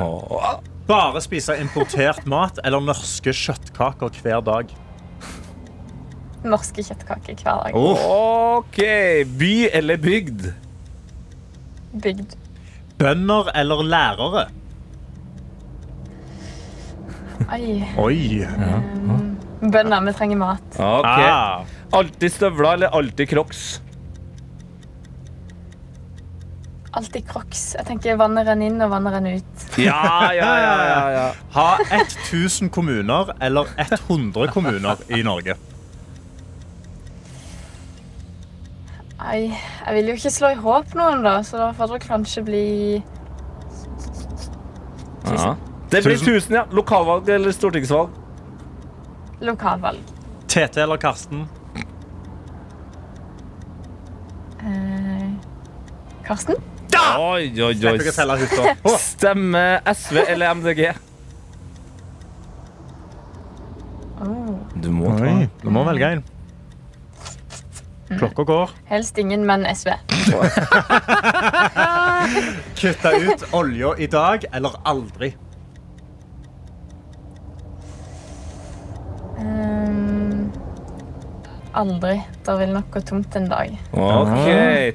Åh, Bare spise importert mat eller norske kjøttkaker hver dag? Norske kjøttkaker hver dag. Ok. By eller bygd? Bygd. Bønder eller lærere? Oi. Oi. Bønder, vi trenger mat. Ok. Ah. Alltid støvler eller alltid crocs? Alltid crocs. Jeg tenker vannet renner inn og vannet renner ut. Ja, ja, ja, ja, ja. Ha 1000 kommuner eller 100 kommuner i Norge? Nei, jeg vil jo ikke slå i håp noen, da, så da får det kanskje bli ja. Det blir Tusen. 1000, ja. Lokalvalg eller stortingsvalg? lokalvalg. Tete eller Karsten? Eh, Karsten? Oi, oi, oi. Slipper ikke å selge hytta. Stemme SV eller MDG? Du må ta Oi, du må velge en. Klokka går. Helst ingen, men SV. Kutte ut olja i dag eller aldri. Um, aldri. Det vil nok gå tomt en dag. Ok.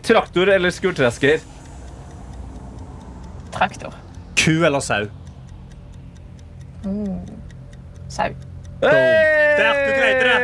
Traktor eller skurtresker? Traktor. Ku eller sau? Mm. Sau. Der, du greide det.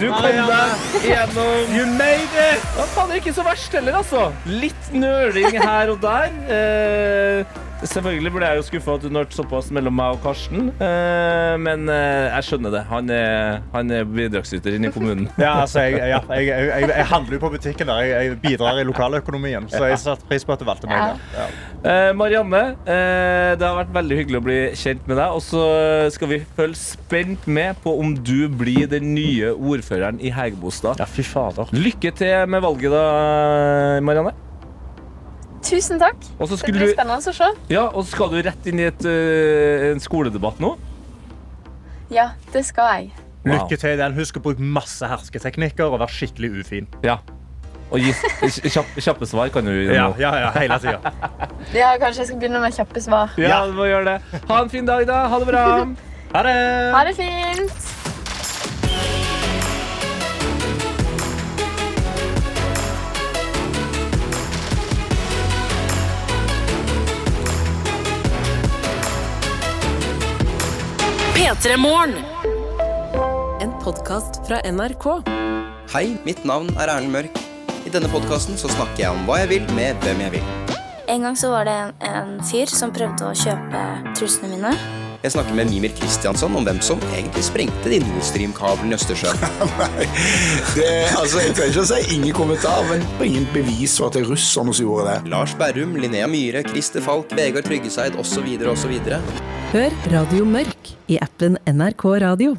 Du kom deg gjennom You made it! Ja, faen, det er ikke så verst heller, altså. Litt nøling her og der. Eh, selvfølgelig ble jeg jo skuffa at du hørte såpass mellom meg og Karsten. Eh, men eh, jeg skjønner det. Han er, han er bidragsyter inne i kommunen. Ja, altså, jeg, ja, jeg, jeg, jeg, handler jo på butikken der. Jeg, jeg bidrar i lokaløkonomien. Så jeg satte pris på at du valgte meg. Ja. Eh, Marianne, eh, det har vært veldig hyggelig å bli kjent med deg. Og så skal vi følge spent med på om du blir den nye ordføreren i Hegebostad. ja, fy fader. Lykke til med valget, da, Marianne. Tusen takk. Det blir spennende å se. ja, og så skal du rett inn i et, uh, en skoledebatt nå. Ja, det skal jeg. Lykke til i den. Husk å bruke masse hersketeknikker og være skikkelig ufin. Ja. Og gi kjappe, kjappe svar kan du gi Ja, ja, ja, hele tida. Ja, kanskje jeg skal begynne med kjappe svar. Ja, du må gjøre det. Ha en fin dag, da. Ha det bra. Ha det! Ha det fint. P3 Morgen. En podkast fra NRK. Hei, mitt navn er Erlend Mørk. I denne podkasten snakker jeg om hva jeg vil med hvem jeg vil. En gang så var det en, en fyr som prøvde å kjøpe trusene mine. Jeg snakker med Mimir Kristiansson om hvem som egentlig sprengte de Nord Stream-kablene i Østersjøen. Det, altså, jeg trenger ikke å si ingen kommentar, men ingen bevis for at det er russerne som gjorde det. Lars Berrum, Linnea Myhre, Christer Falk, Vegard Tryggeseid osv. osv. Hør Radio Mørk i appen NRK Radio.